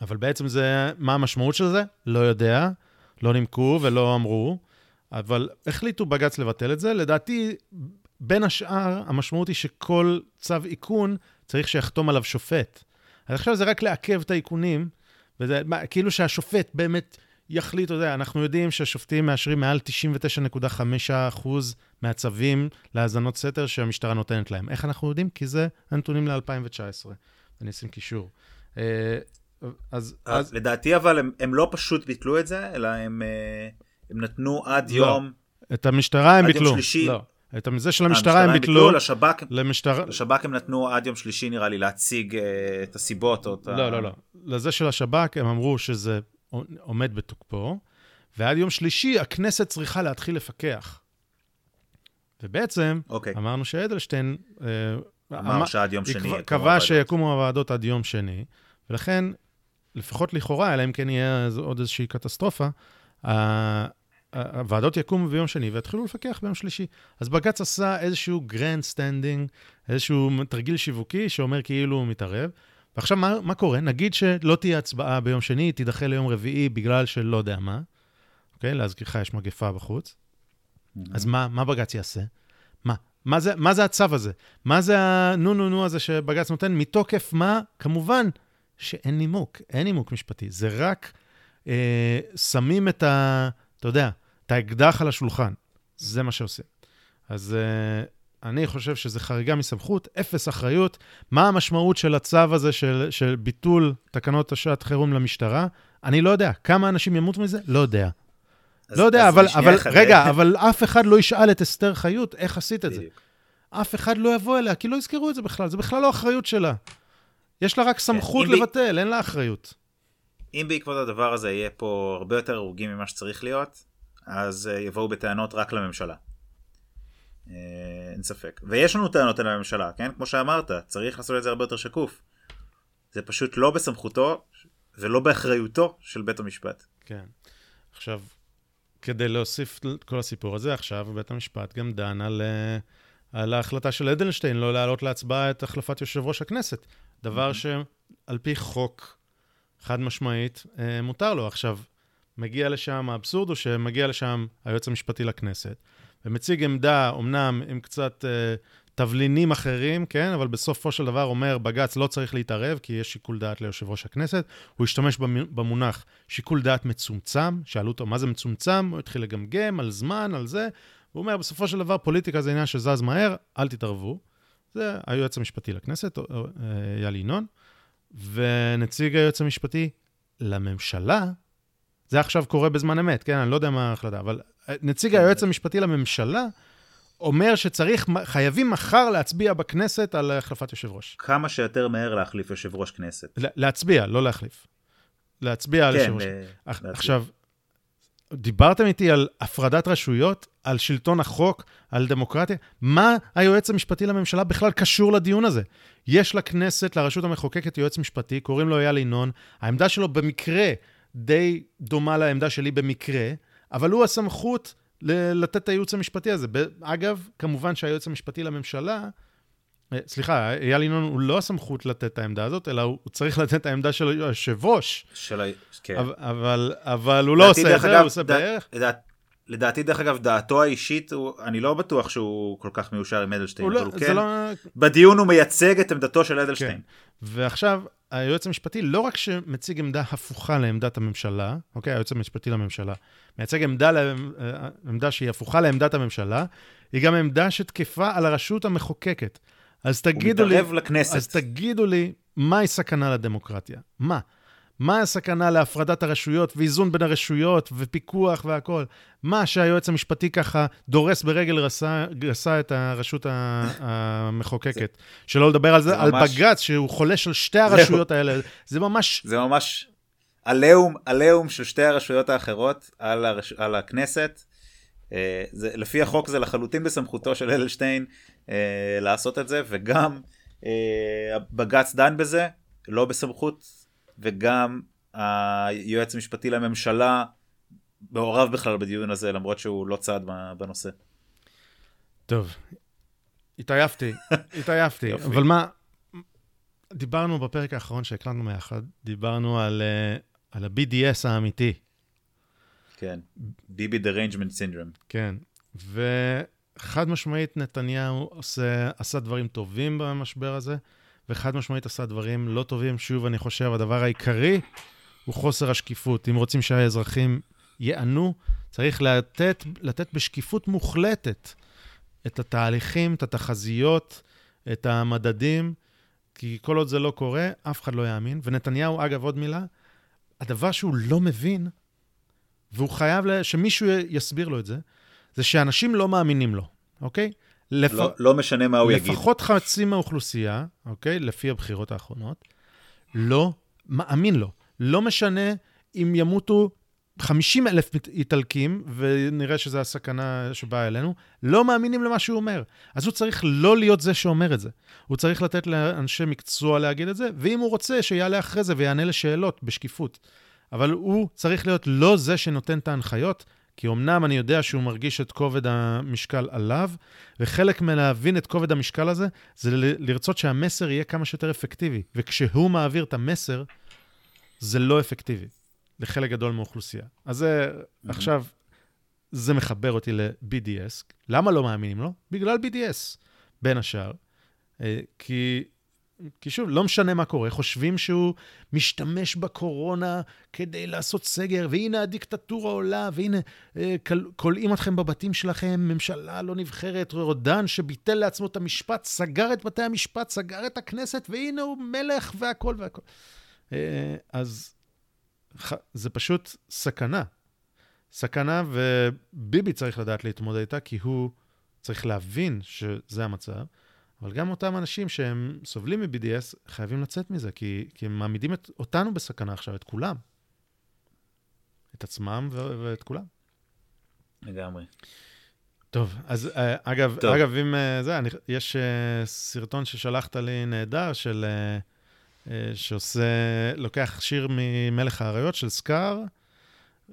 Speaker 2: אבל בעצם זה, מה המשמעות של זה? לא יודע, לא נימקו ולא אמרו. אבל החליטו בג"ץ לבטל את זה. לדעתי, בין השאר, המשמעות היא שכל צו איכון צריך שיחתום עליו שופט. אז עכשיו זה רק לעכב את האיכונים, וזה מה, כאילו שהשופט באמת יחליט, אתה יודע, אנחנו יודעים שהשופטים מאשרים מעל 99.5% מהצווים להאזנות סתר שהמשטרה נותנת להם. איך אנחנו יודעים? כי זה הנתונים ל-2019. אני אשים קישור. אה, אז,
Speaker 3: אז
Speaker 2: אז
Speaker 3: לדעתי אבל הם, הם לא פשוט ביטלו את זה, אלא הם, אה, הם נתנו עד
Speaker 2: לא.
Speaker 3: יום,
Speaker 2: את המשטרה הם
Speaker 3: עד יום
Speaker 2: ביטלו.
Speaker 3: שלישי.
Speaker 2: לא. את זה של המשטרה הם ביטלו.
Speaker 3: לשב"כ,
Speaker 2: למשטרה...
Speaker 3: לשב"כ הם נתנו עד יום שלישי נראה לי להציג אה, את הסיבות או את ה...
Speaker 2: לא, לא, לא. לזה של השב"כ, הם אמרו שזה עומד בתוקפו, ועד יום שלישי הכנסת צריכה להתחיל לפקח. ובעצם,
Speaker 3: אוקיי.
Speaker 2: אמרנו שאדלשטיין... אה,
Speaker 3: אמר שעד יום שני
Speaker 2: קבע-
Speaker 3: יקומו
Speaker 2: קבע
Speaker 3: הוועדות.
Speaker 2: שיקומו הוועדות עד יום שני, ולכן, לפחות לכאורה, אלא אם כן יהיה עוד איזושהי קטסטרופה, הוועדות יקומו ביום שני ויתחילו לפקח ביום שלישי. אז בג"ץ עשה איזשהו grandstanding, איזשהו תרגיל שיווקי שאומר כאילו הוא מתערב. ועכשיו, מה, מה קורה? נגיד שלא תהיה הצבעה ביום שני, היא תידחה ליום רביעי בגלל שלא יודע מה. אוקיי? להזכירך, יש מגפה בחוץ. אז מה, מה בג"ץ יעשה? מה? מה זה, מה זה הצו הזה? מה זה הנו-נו-נו הזה שבג"ץ נותן? מתוקף מה? כמובן שאין נימוק, אין נימוק משפטי. זה רק אה, שמים את ה... אתה יודע, את האקדח על השולחן. זה מה שעושים. אז אה, אני חושב שזה חריגה מסמכות, אפס אחריות. מה המשמעות של הצו הזה של, של ביטול תקנות השעת חירום למשטרה? אני לא יודע. כמה אנשים ימותו מזה? לא יודע.
Speaker 3: אז-
Speaker 2: לא יודע,
Speaker 3: אז
Speaker 2: אבל, אבל
Speaker 3: אחת,
Speaker 2: רגע, אבל אף אחד לא ישאל את אסתר חיות איך עשית את זה. אף אחד לא יבוא אליה, כי לא יזכרו את זה בכלל, זה בכלל לא אחריות שלה. יש לה רק סמכות
Speaker 3: אם ב-
Speaker 2: לבטל, אין לה אחריות.
Speaker 3: אם בעקבות הדבר הזה יהיה פה הרבה יותר הרוגים ממה שצריך להיות, אז אה, יבואו בטענות רק לממשלה. אה, אין ספק. ויש לנו טענות על הממשלה, כן? כמו שאמרת, צריך לעשות את זה הרבה יותר שקוף. זה פשוט לא בסמכותו ולא באחריותו של בית המשפט.
Speaker 2: כן. עכשיו, כדי להוסיף את כל הסיפור הזה, עכשיו בית המשפט גם דן על, אה, על ההחלטה של אדלשטיין לא להעלות להצבעה את החלפת יושב ראש הכנסת. דבר שעל פי חוק, חד משמעית, מותר לו. עכשיו, מגיע לשם, האבסורד הוא שמגיע לשם היועץ המשפטי לכנסת, ומציג עמדה, אמנם עם קצת אה, תבלינים אחרים, כן, אבל בסופו של דבר אומר, בג"ץ לא צריך להתערב, כי יש שיקול דעת ליושב ראש הכנסת. הוא השתמש במ- במונח שיקול דעת מצומצם, שאלו אותו מה זה מצומצם, הוא התחיל לגמגם על זמן, על זה. הוא אומר, בסופו של דבר, פוליטיקה זה עניין שזז מהר, אל תתערבו. זה היועץ המשפטי לכנסת, אה, אייל ינון, ונציג היועץ המשפטי לממשלה, זה עכשיו קורה בזמן אמת, כן? אני לא יודע מה ההחלטה, אבל אה, נציג היועץ המשפטי לממשלה אומר שצריך, חייבים מחר להצביע בכנסת על החלפת יושב ראש.
Speaker 3: כמה שיותר מהר להחליף יושב ראש כנסת.
Speaker 2: לה- להצביע, לא להחליף. להצביע על
Speaker 3: כן,
Speaker 2: יושב ראש.
Speaker 3: אה,
Speaker 2: אח-
Speaker 3: להצביע.
Speaker 2: עכשיו, דיברתם איתי על הפרדת רשויות, על שלטון החוק, על דמוקרטיה. מה היועץ המשפטי לממשלה בכלל קשור לדיון הזה? יש לכנסת, לרשות המחוקקת, יועץ משפטי, קוראים לו אייל ינון. העמדה שלו במקרה די דומה לעמדה שלי במקרה, אבל הוא הסמכות ל- לתת את הייעוץ המשפטי הזה. אגב, כמובן שהיועץ המשפטי לממשלה, אה, סליחה, אייל ינון הוא לא הסמכות לתת את העמדה הזאת, אלא הוא צריך לתת את העמדה של היושב ראש.
Speaker 3: של ה... כן.
Speaker 2: אבל, אבל, אבל הוא לא עושה את זה, הוא עושה
Speaker 3: דע-
Speaker 2: בערך.
Speaker 3: לדעת- לדעתי, דרך אגב, דעתו האישית, הוא, אני לא בטוח שהוא כל כך מיושר עם אדלשטיין,
Speaker 2: הוא
Speaker 3: אבל הוא כן,
Speaker 2: לא...
Speaker 3: בדיון הוא מייצג את עמדתו של אדלשטיין.
Speaker 2: כן. ועכשיו, היועץ המשפטי לא רק שמציג עמדה הפוכה לעמדת הממשלה, אוקיי, היועץ המשפטי לממשלה, מייצג עמדה, לה- אה, עמדה שהיא הפוכה לעמדת הממשלה, היא גם עמדה שתקפה על הרשות המחוקקת. אז
Speaker 3: הוא
Speaker 2: תגידו לי,
Speaker 3: מתערב לכנסת.
Speaker 2: אז תגידו לי, מהי סכנה לדמוקרטיה? מה? מה הסכנה להפרדת הרשויות ואיזון בין הרשויות ופיקוח והכול? מה שהיועץ המשפטי ככה דורס ברגל גסה, גסה את הרשות המחוקקת? שלא לדבר על זה,
Speaker 3: זה
Speaker 2: על
Speaker 3: ממש-
Speaker 2: בג"ץ, שהוא חולש על שתי הרשויות האלה. זה ממש...
Speaker 3: זה ממש עליהום, עליהום של שתי הרשויות האחרות על, הרש... על הכנסת. אה, זה, לפי החוק זה לחלוטין בסמכותו של אדלשטיין אה, לעשות את זה, וגם אה, בג"ץ דן בזה, לא בסמכות, וגם היועץ המשפטי לממשלה מעורב בכלל בדיון הזה, למרות שהוא לא צד ב- בנושא.
Speaker 2: טוב, התעייפתי, התעייפתי. אבל מה, דיברנו בפרק האחרון שהקלטנו ביחד, דיברנו על, אה, על ה-BDS האמיתי.
Speaker 3: כן, ביבי derangement syndrome.
Speaker 2: כן, וחד משמעית נתניהו עושה, עשה דברים טובים במשבר הזה, וחד משמעית עשה דברים לא טובים. שוב, אני חושב, הדבר העיקרי הוא חוסר השקיפות. אם רוצים שהאזרחים ייענו, צריך לתת, לתת בשקיפות מוחלטת את התהליכים, את התחזיות, את המדדים, כי כל עוד זה לא קורה, אף אחד לא יאמין. ונתניהו, אגב, עוד מילה, הדבר שהוא לא מבין, והוא חייב שמישהו יסביר לו את זה, זה שאנשים לא מאמינים לו, אוקיי? לפ...
Speaker 3: לא, לא משנה מה הוא יגיד.
Speaker 2: לפחות חצי מהאוכלוסייה, אוקיי? לפי הבחירות האחרונות, לא מאמין לו. לא משנה אם ימותו 50 אלף איטלקים, ונראה שזו הסכנה שבאה אלינו, לא מאמינים למה שהוא אומר. אז הוא צריך לא להיות זה שאומר את זה. הוא צריך לתת לאנשי מקצוע להגיד את זה, ואם הוא רוצה, שיעלה אחרי זה ויענה לשאלות בשקיפות. אבל הוא צריך להיות לא זה שנותן את ההנחיות, כי אמנם אני יודע שהוא מרגיש את כובד המשקל עליו, וחלק מלהבין את כובד המשקל הזה, זה ל- לרצות שהמסר יהיה כמה שיותר אפקטיבי. וכשהוא מעביר את המסר, זה לא אפקטיבי לחלק גדול מהאוכלוסייה. אז זה, עכשיו, זה מחבר אותי ל-BDS. למה לא מאמינים לו? בגלל BDS, בין השאר. אה, כי, כי שוב, לא משנה מה קורה, חושבים שהוא משתמש בקורונה כדי לעשות סגר, והנה הדיקטטורה עולה, והנה אה, כולאים אתכם בבתים שלכם, ממשלה לא נבחרת, רודן שביטל לעצמו את המשפט, סגר את בתי המשפט, סגר את הכנסת, והנה הוא מלך והכל והכל. אה, אז ח- זה פשוט סכנה. סכנה, וביבי צריך לדעת להתמודד איתה, כי הוא צריך להבין שזה המצב, אבל גם אותם אנשים שהם סובלים מ-BDS חייבים לצאת מזה, כי, כי הם מעמידים את, אותנו בסכנה עכשיו, את כולם. את עצמם ו- ואת כולם.
Speaker 3: לגמרי.
Speaker 2: טוב, אז אה, אגב,
Speaker 3: טוב.
Speaker 2: אגב, אם אה, זה, אני, יש אה, סרטון ששלחת לי נהדר של... שעושה, לוקח שיר ממלך האריות של סקאר,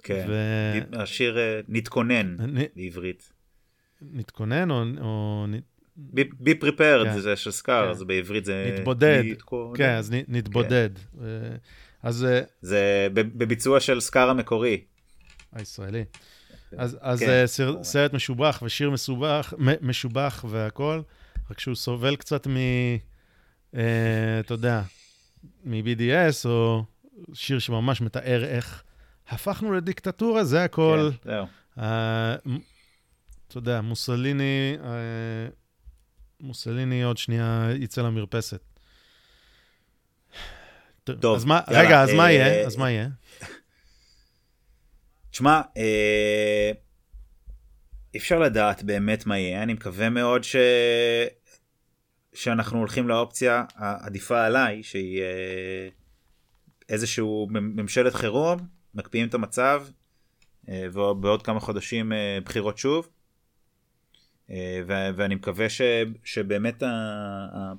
Speaker 3: כן.
Speaker 2: ו-
Speaker 3: השיר נתכונן
Speaker 2: אני-
Speaker 3: בעברית.
Speaker 2: נתכונן או, או נ-
Speaker 3: בי פריפרד
Speaker 2: כן.
Speaker 3: זה של סקאר,
Speaker 2: כן.
Speaker 3: אז בעברית זה...
Speaker 2: נתבודד.
Speaker 3: נתכונן.
Speaker 2: כן, אז נ- נתבודד. אה, אז אה,
Speaker 3: זה בביצוע של סקאר המקורי.
Speaker 2: הישראלי. אז, אז
Speaker 3: כן,
Speaker 2: אה, סר. סרט משובח ושיר מסובך, משובח והכול, רק שהוא סובל קצת מ... אה, אתה יודע, מ-BDS, או שיר שממש מתאר איך הפכנו לדיקטטורה, זה הכל.
Speaker 3: כן, זהו.
Speaker 2: אה, אתה יודע, מוסליני, אה, מוסליני עוד שנייה יצא למרפסת.
Speaker 3: טוב,
Speaker 2: אז מה,
Speaker 3: יאללה,
Speaker 2: רגע, אז מה
Speaker 3: אה,
Speaker 2: יהיה? אז מה יהיה?
Speaker 3: תשמע, אה, אפשר לדעת באמת מה יהיה, אני מקווה מאוד ש... שאנחנו הולכים לאופציה העדיפה עליי, שהיא אה, איזשהו ממשלת חירום, מקפיאים את המצב, אה, ובעוד כמה חודשים אה, בחירות שוב. אה, ו- ואני מקווה ש- שבאמת ה- ה-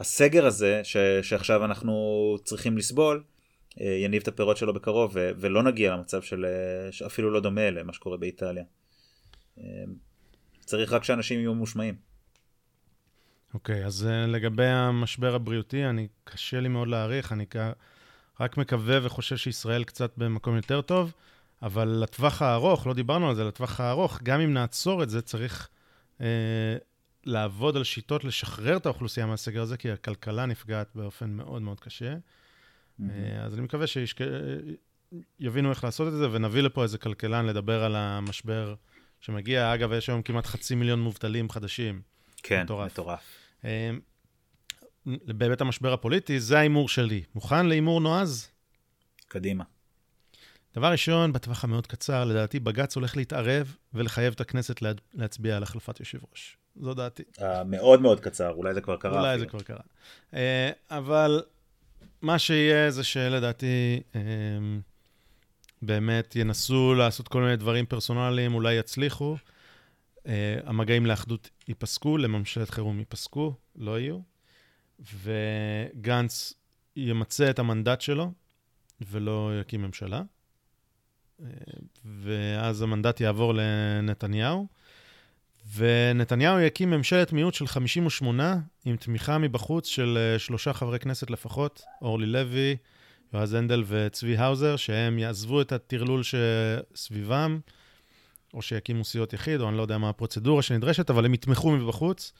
Speaker 3: הסגר הזה, ש- שעכשיו אנחנו צריכים לסבול, אה, יניב את הפירות שלו בקרוב ו- ולא נגיע למצב של אה, שאפילו לא דומה למה שקורה באיטליה. צריך רק שאנשים יהיו מושמעים.
Speaker 2: אוקיי, אז uh, לגבי המשבר הבריאותי, אני, קשה לי מאוד להעריך, אני. רק מקווה וחושב שישראל קצת במקום יותר טוב, אבל לטווח הארוך, לא דיברנו על זה, לטווח הארוך, גם אם נעצור את זה, צריך אה, לעבוד על שיטות לשחרר את האוכלוסייה מהסגר הזה, כי הכלכלה נפגעת באופן מאוד מאוד קשה. Mm-hmm. אה, אז אני מקווה שיבינו איך לעשות את זה, ונביא לפה איזה כלכלן לדבר על המשבר שמגיע. אגב, יש היום כמעט חצי מיליון מובטלים חדשים.
Speaker 3: כן, מטורף. מטורף. אה,
Speaker 2: בהיבט המשבר הפוליטי, זה ההימור שלי. מוכן להימור נועז?
Speaker 3: קדימה.
Speaker 2: דבר ראשון, בטווח המאוד קצר, לדעתי בג"ץ הולך להתערב ולחייב את הכנסת לה, להצביע על החלפת יושב ראש. זו דעתי.
Speaker 3: Uh, מאוד מאוד קצר, אולי זה כבר קרה.
Speaker 2: אולי אפילו. זה כבר קרה. Uh, אבל מה שיהיה זה שלדעתי uh, באמת ינסו לעשות כל מיני דברים פרסונליים, אולי יצליחו. Uh, המגעים לאחדות ייפסקו, לממשלת חירום ייפסקו, לא יהיו. וגנץ ימצה את המנדט שלו ולא יקים ממשלה. ואז המנדט יעבור לנתניהו, ונתניהו יקים ממשלת מיעוט של 58, עם תמיכה מבחוץ של אה, שלושה חברי כנסת לפחות, אורלי לוי, יועז הנדל וצבי האוזר, שהם יעזבו את הטרלול שסביבם, או שיקימו סיעות יחיד, או אני לא יודע מה הפרוצדורה שנדרשת, אבל הם יתמכו מבחוץ.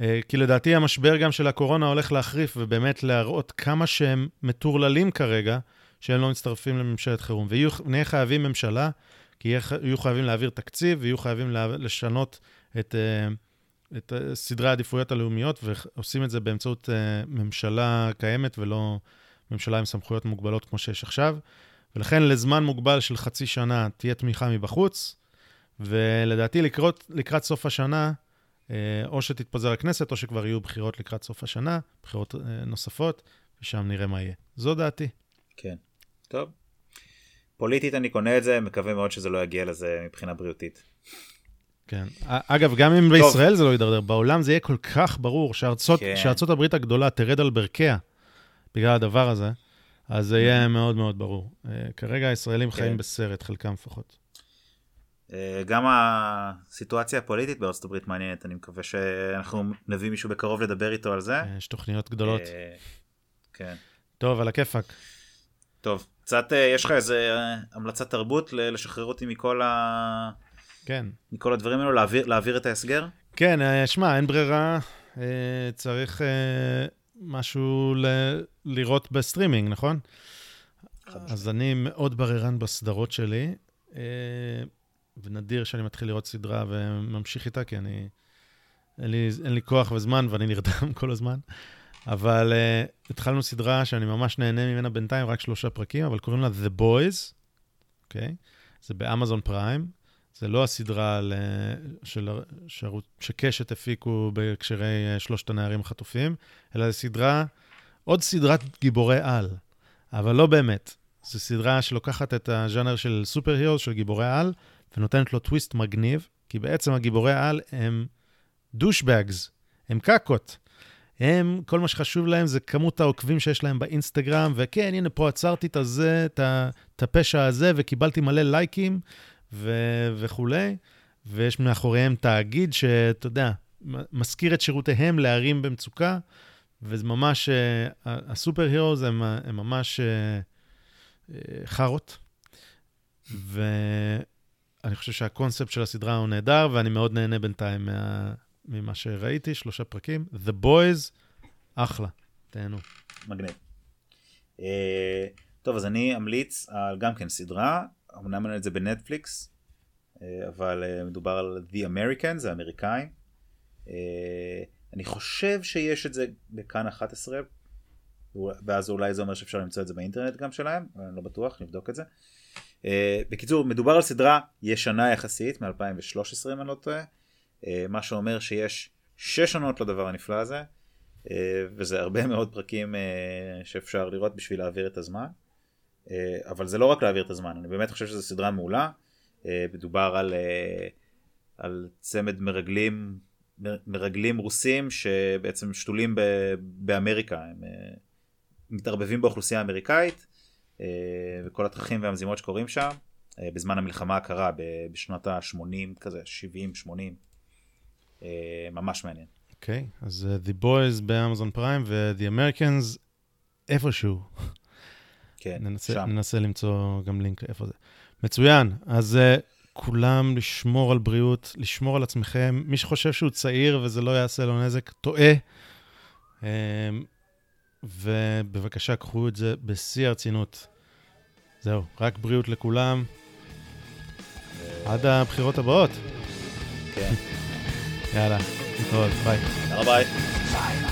Speaker 2: אה, כי לדעתי המשבר גם של הקורונה הולך להחריף, ובאמת להראות כמה שהם מטורללים כרגע, שהם לא מצטרפים לממשלת חירום. ונהיה חייבים ממשלה, כי יהיו חייבים להעביר תקציב, ויהיו חייבים לשנות את, אה, את אה, סדרי העדיפויות הלאומיות, ועושים את זה באמצעות אה, ממשלה קיימת ולא ממשלה עם סמכויות מוגבלות כמו שיש עכשיו. ולכן לזמן מוגבל של חצי שנה תהיה תמיכה מבחוץ, ולדעתי לקרות, לקראת סוף השנה, או שתתפזר הכנסת, או שכבר יהיו בחירות לקראת סוף השנה, בחירות נוספות, ושם נראה מה יהיה. זו דעתי.
Speaker 3: כן. טוב. פוליטית אני קונה את זה, מקווה מאוד שזה לא יגיע לזה מבחינה בריאותית.
Speaker 2: כן. אגב, גם אם טוב. בישראל זה לא יידרדר, בעולם זה יהיה כל כך ברור שארצות, כן. שארצות הברית הגדולה תרד על ברכיה בגלל הדבר הזה, אז זה יהיה מאוד מאוד ברור. Uh, כרגע הישראלים כן. חיים בסרט, חלקם לפחות.
Speaker 3: Uh, גם הסיטואציה הפוליטית בארצות הברית מעניינת, אני מקווה שאנחנו נביא מישהו בקרוב לדבר איתו על זה.
Speaker 2: יש תוכניות גדולות.
Speaker 3: כן.
Speaker 2: טוב, על הכיפאק.
Speaker 3: טוב, קצת אה, יש לך איזה אה, המלצת תרבות לשחרר אותי מכל ה...
Speaker 2: כן.
Speaker 3: מכל הדברים האלו, להעביר, להעביר את ההסגר?
Speaker 2: כן, אה, שמע, אין ברירה, צריך משהו ל... לראות בסטרימינג, נכון? אז אני מאוד בררן בסדרות שלי, ונדיר שאני מתחיל לראות סדרה וממשיך איתה, כי אני... אין לי, אין לי כוח וזמן ואני נרדם כל הזמן. אבל אה, התחלנו סדרה שאני ממש נהנה ממנה בינתיים, רק שלושה פרקים, אבל קוראים לה The Boys, אוקיי? Okay? זה באמזון פריים. זה לא הסדרה ל... של... שערוץ... שקשת הפיקו בהקשרי uh, שלושת הנערים החטופים, אלא זו סדרה, עוד סדרת גיבורי על, אבל לא באמת. זו סדרה שלוקחת את הז'אנר של סופר הירו, של גיבורי על, ונותנת לו טוויסט מגניב, כי בעצם הגיבורי על הם דושבגס, הם קקות. הם, כל מה שחשוב להם זה כמות העוקבים שיש להם באינסטגרם, וכן, הנה, פה עצרתי את הזה, את הפשע הזה, וקיבלתי מלא לייקים ו- וכולי, ויש מאחוריהם תאגיד שאתה יודע, מזכיר את שירותיהם לערים במצוקה, וזה ממש, הסופר הירוז הם, הם ממש אה, אה, חארות, ואני חושב שהקונספט של הסדרה הוא נהדר, ואני מאוד נהנה בינתיים מה... ממה שראיתי, שלושה פרקים. The Boys, אחלה, תהנו.
Speaker 3: מגניב. Uh, טוב, אז אני אמליץ על גם כן סדרה, אמנם אין את זה בנטפליקס, uh, אבל uh, מדובר על The Americans, זה האמריקאים. Uh, אני חושב שיש את זה בכאן 11, ואז אולי זה אומר שאפשר למצוא את זה באינטרנט גם שלהם, אני לא בטוח, נבדוק את זה. Uh, בקיצור, מדובר על סדרה ישנה יחסית, מ-2013 אם אני לא טועה. אה, מה שאומר שיש שש עונות לדבר הנפלא הזה, אה, וזה הרבה מאוד פרקים אה, שאפשר לראות בשביל להעביר את הזמן. אבל זה לא רק להעביר את הזמן, אני באמת חושב שזו סדרה מעולה. מדובר על, על צמד מרגלים, מרגלים רוסים שבעצם שתולים ב, באמריקה, הם מתערבבים באוכלוסייה האמריקאית וכל התככים והמזימות שקורים שם בזמן המלחמה הקרה בשנות ה-80 כזה, 70, 80. אה, ממש מעניין.
Speaker 2: אוקיי, okay, אז uh, The Boys באמזון פריים ו-The Americans איפשהו.
Speaker 3: כן,
Speaker 2: ננסה, שם. ננסה למצוא גם לינק איפה זה. מצוין. אז uh, כולם לשמור על בריאות, לשמור על עצמכם. מי שחושב שהוא צעיר וזה לא יעשה לו נזק, טועה. Um, ובבקשה, קחו את זה בשיא הרצינות. זהו, רק בריאות לכולם. עד הבחירות הבאות.
Speaker 3: כן.
Speaker 2: יאללה, להתראות, ביי.
Speaker 3: יאללה ביי.
Speaker 1: Time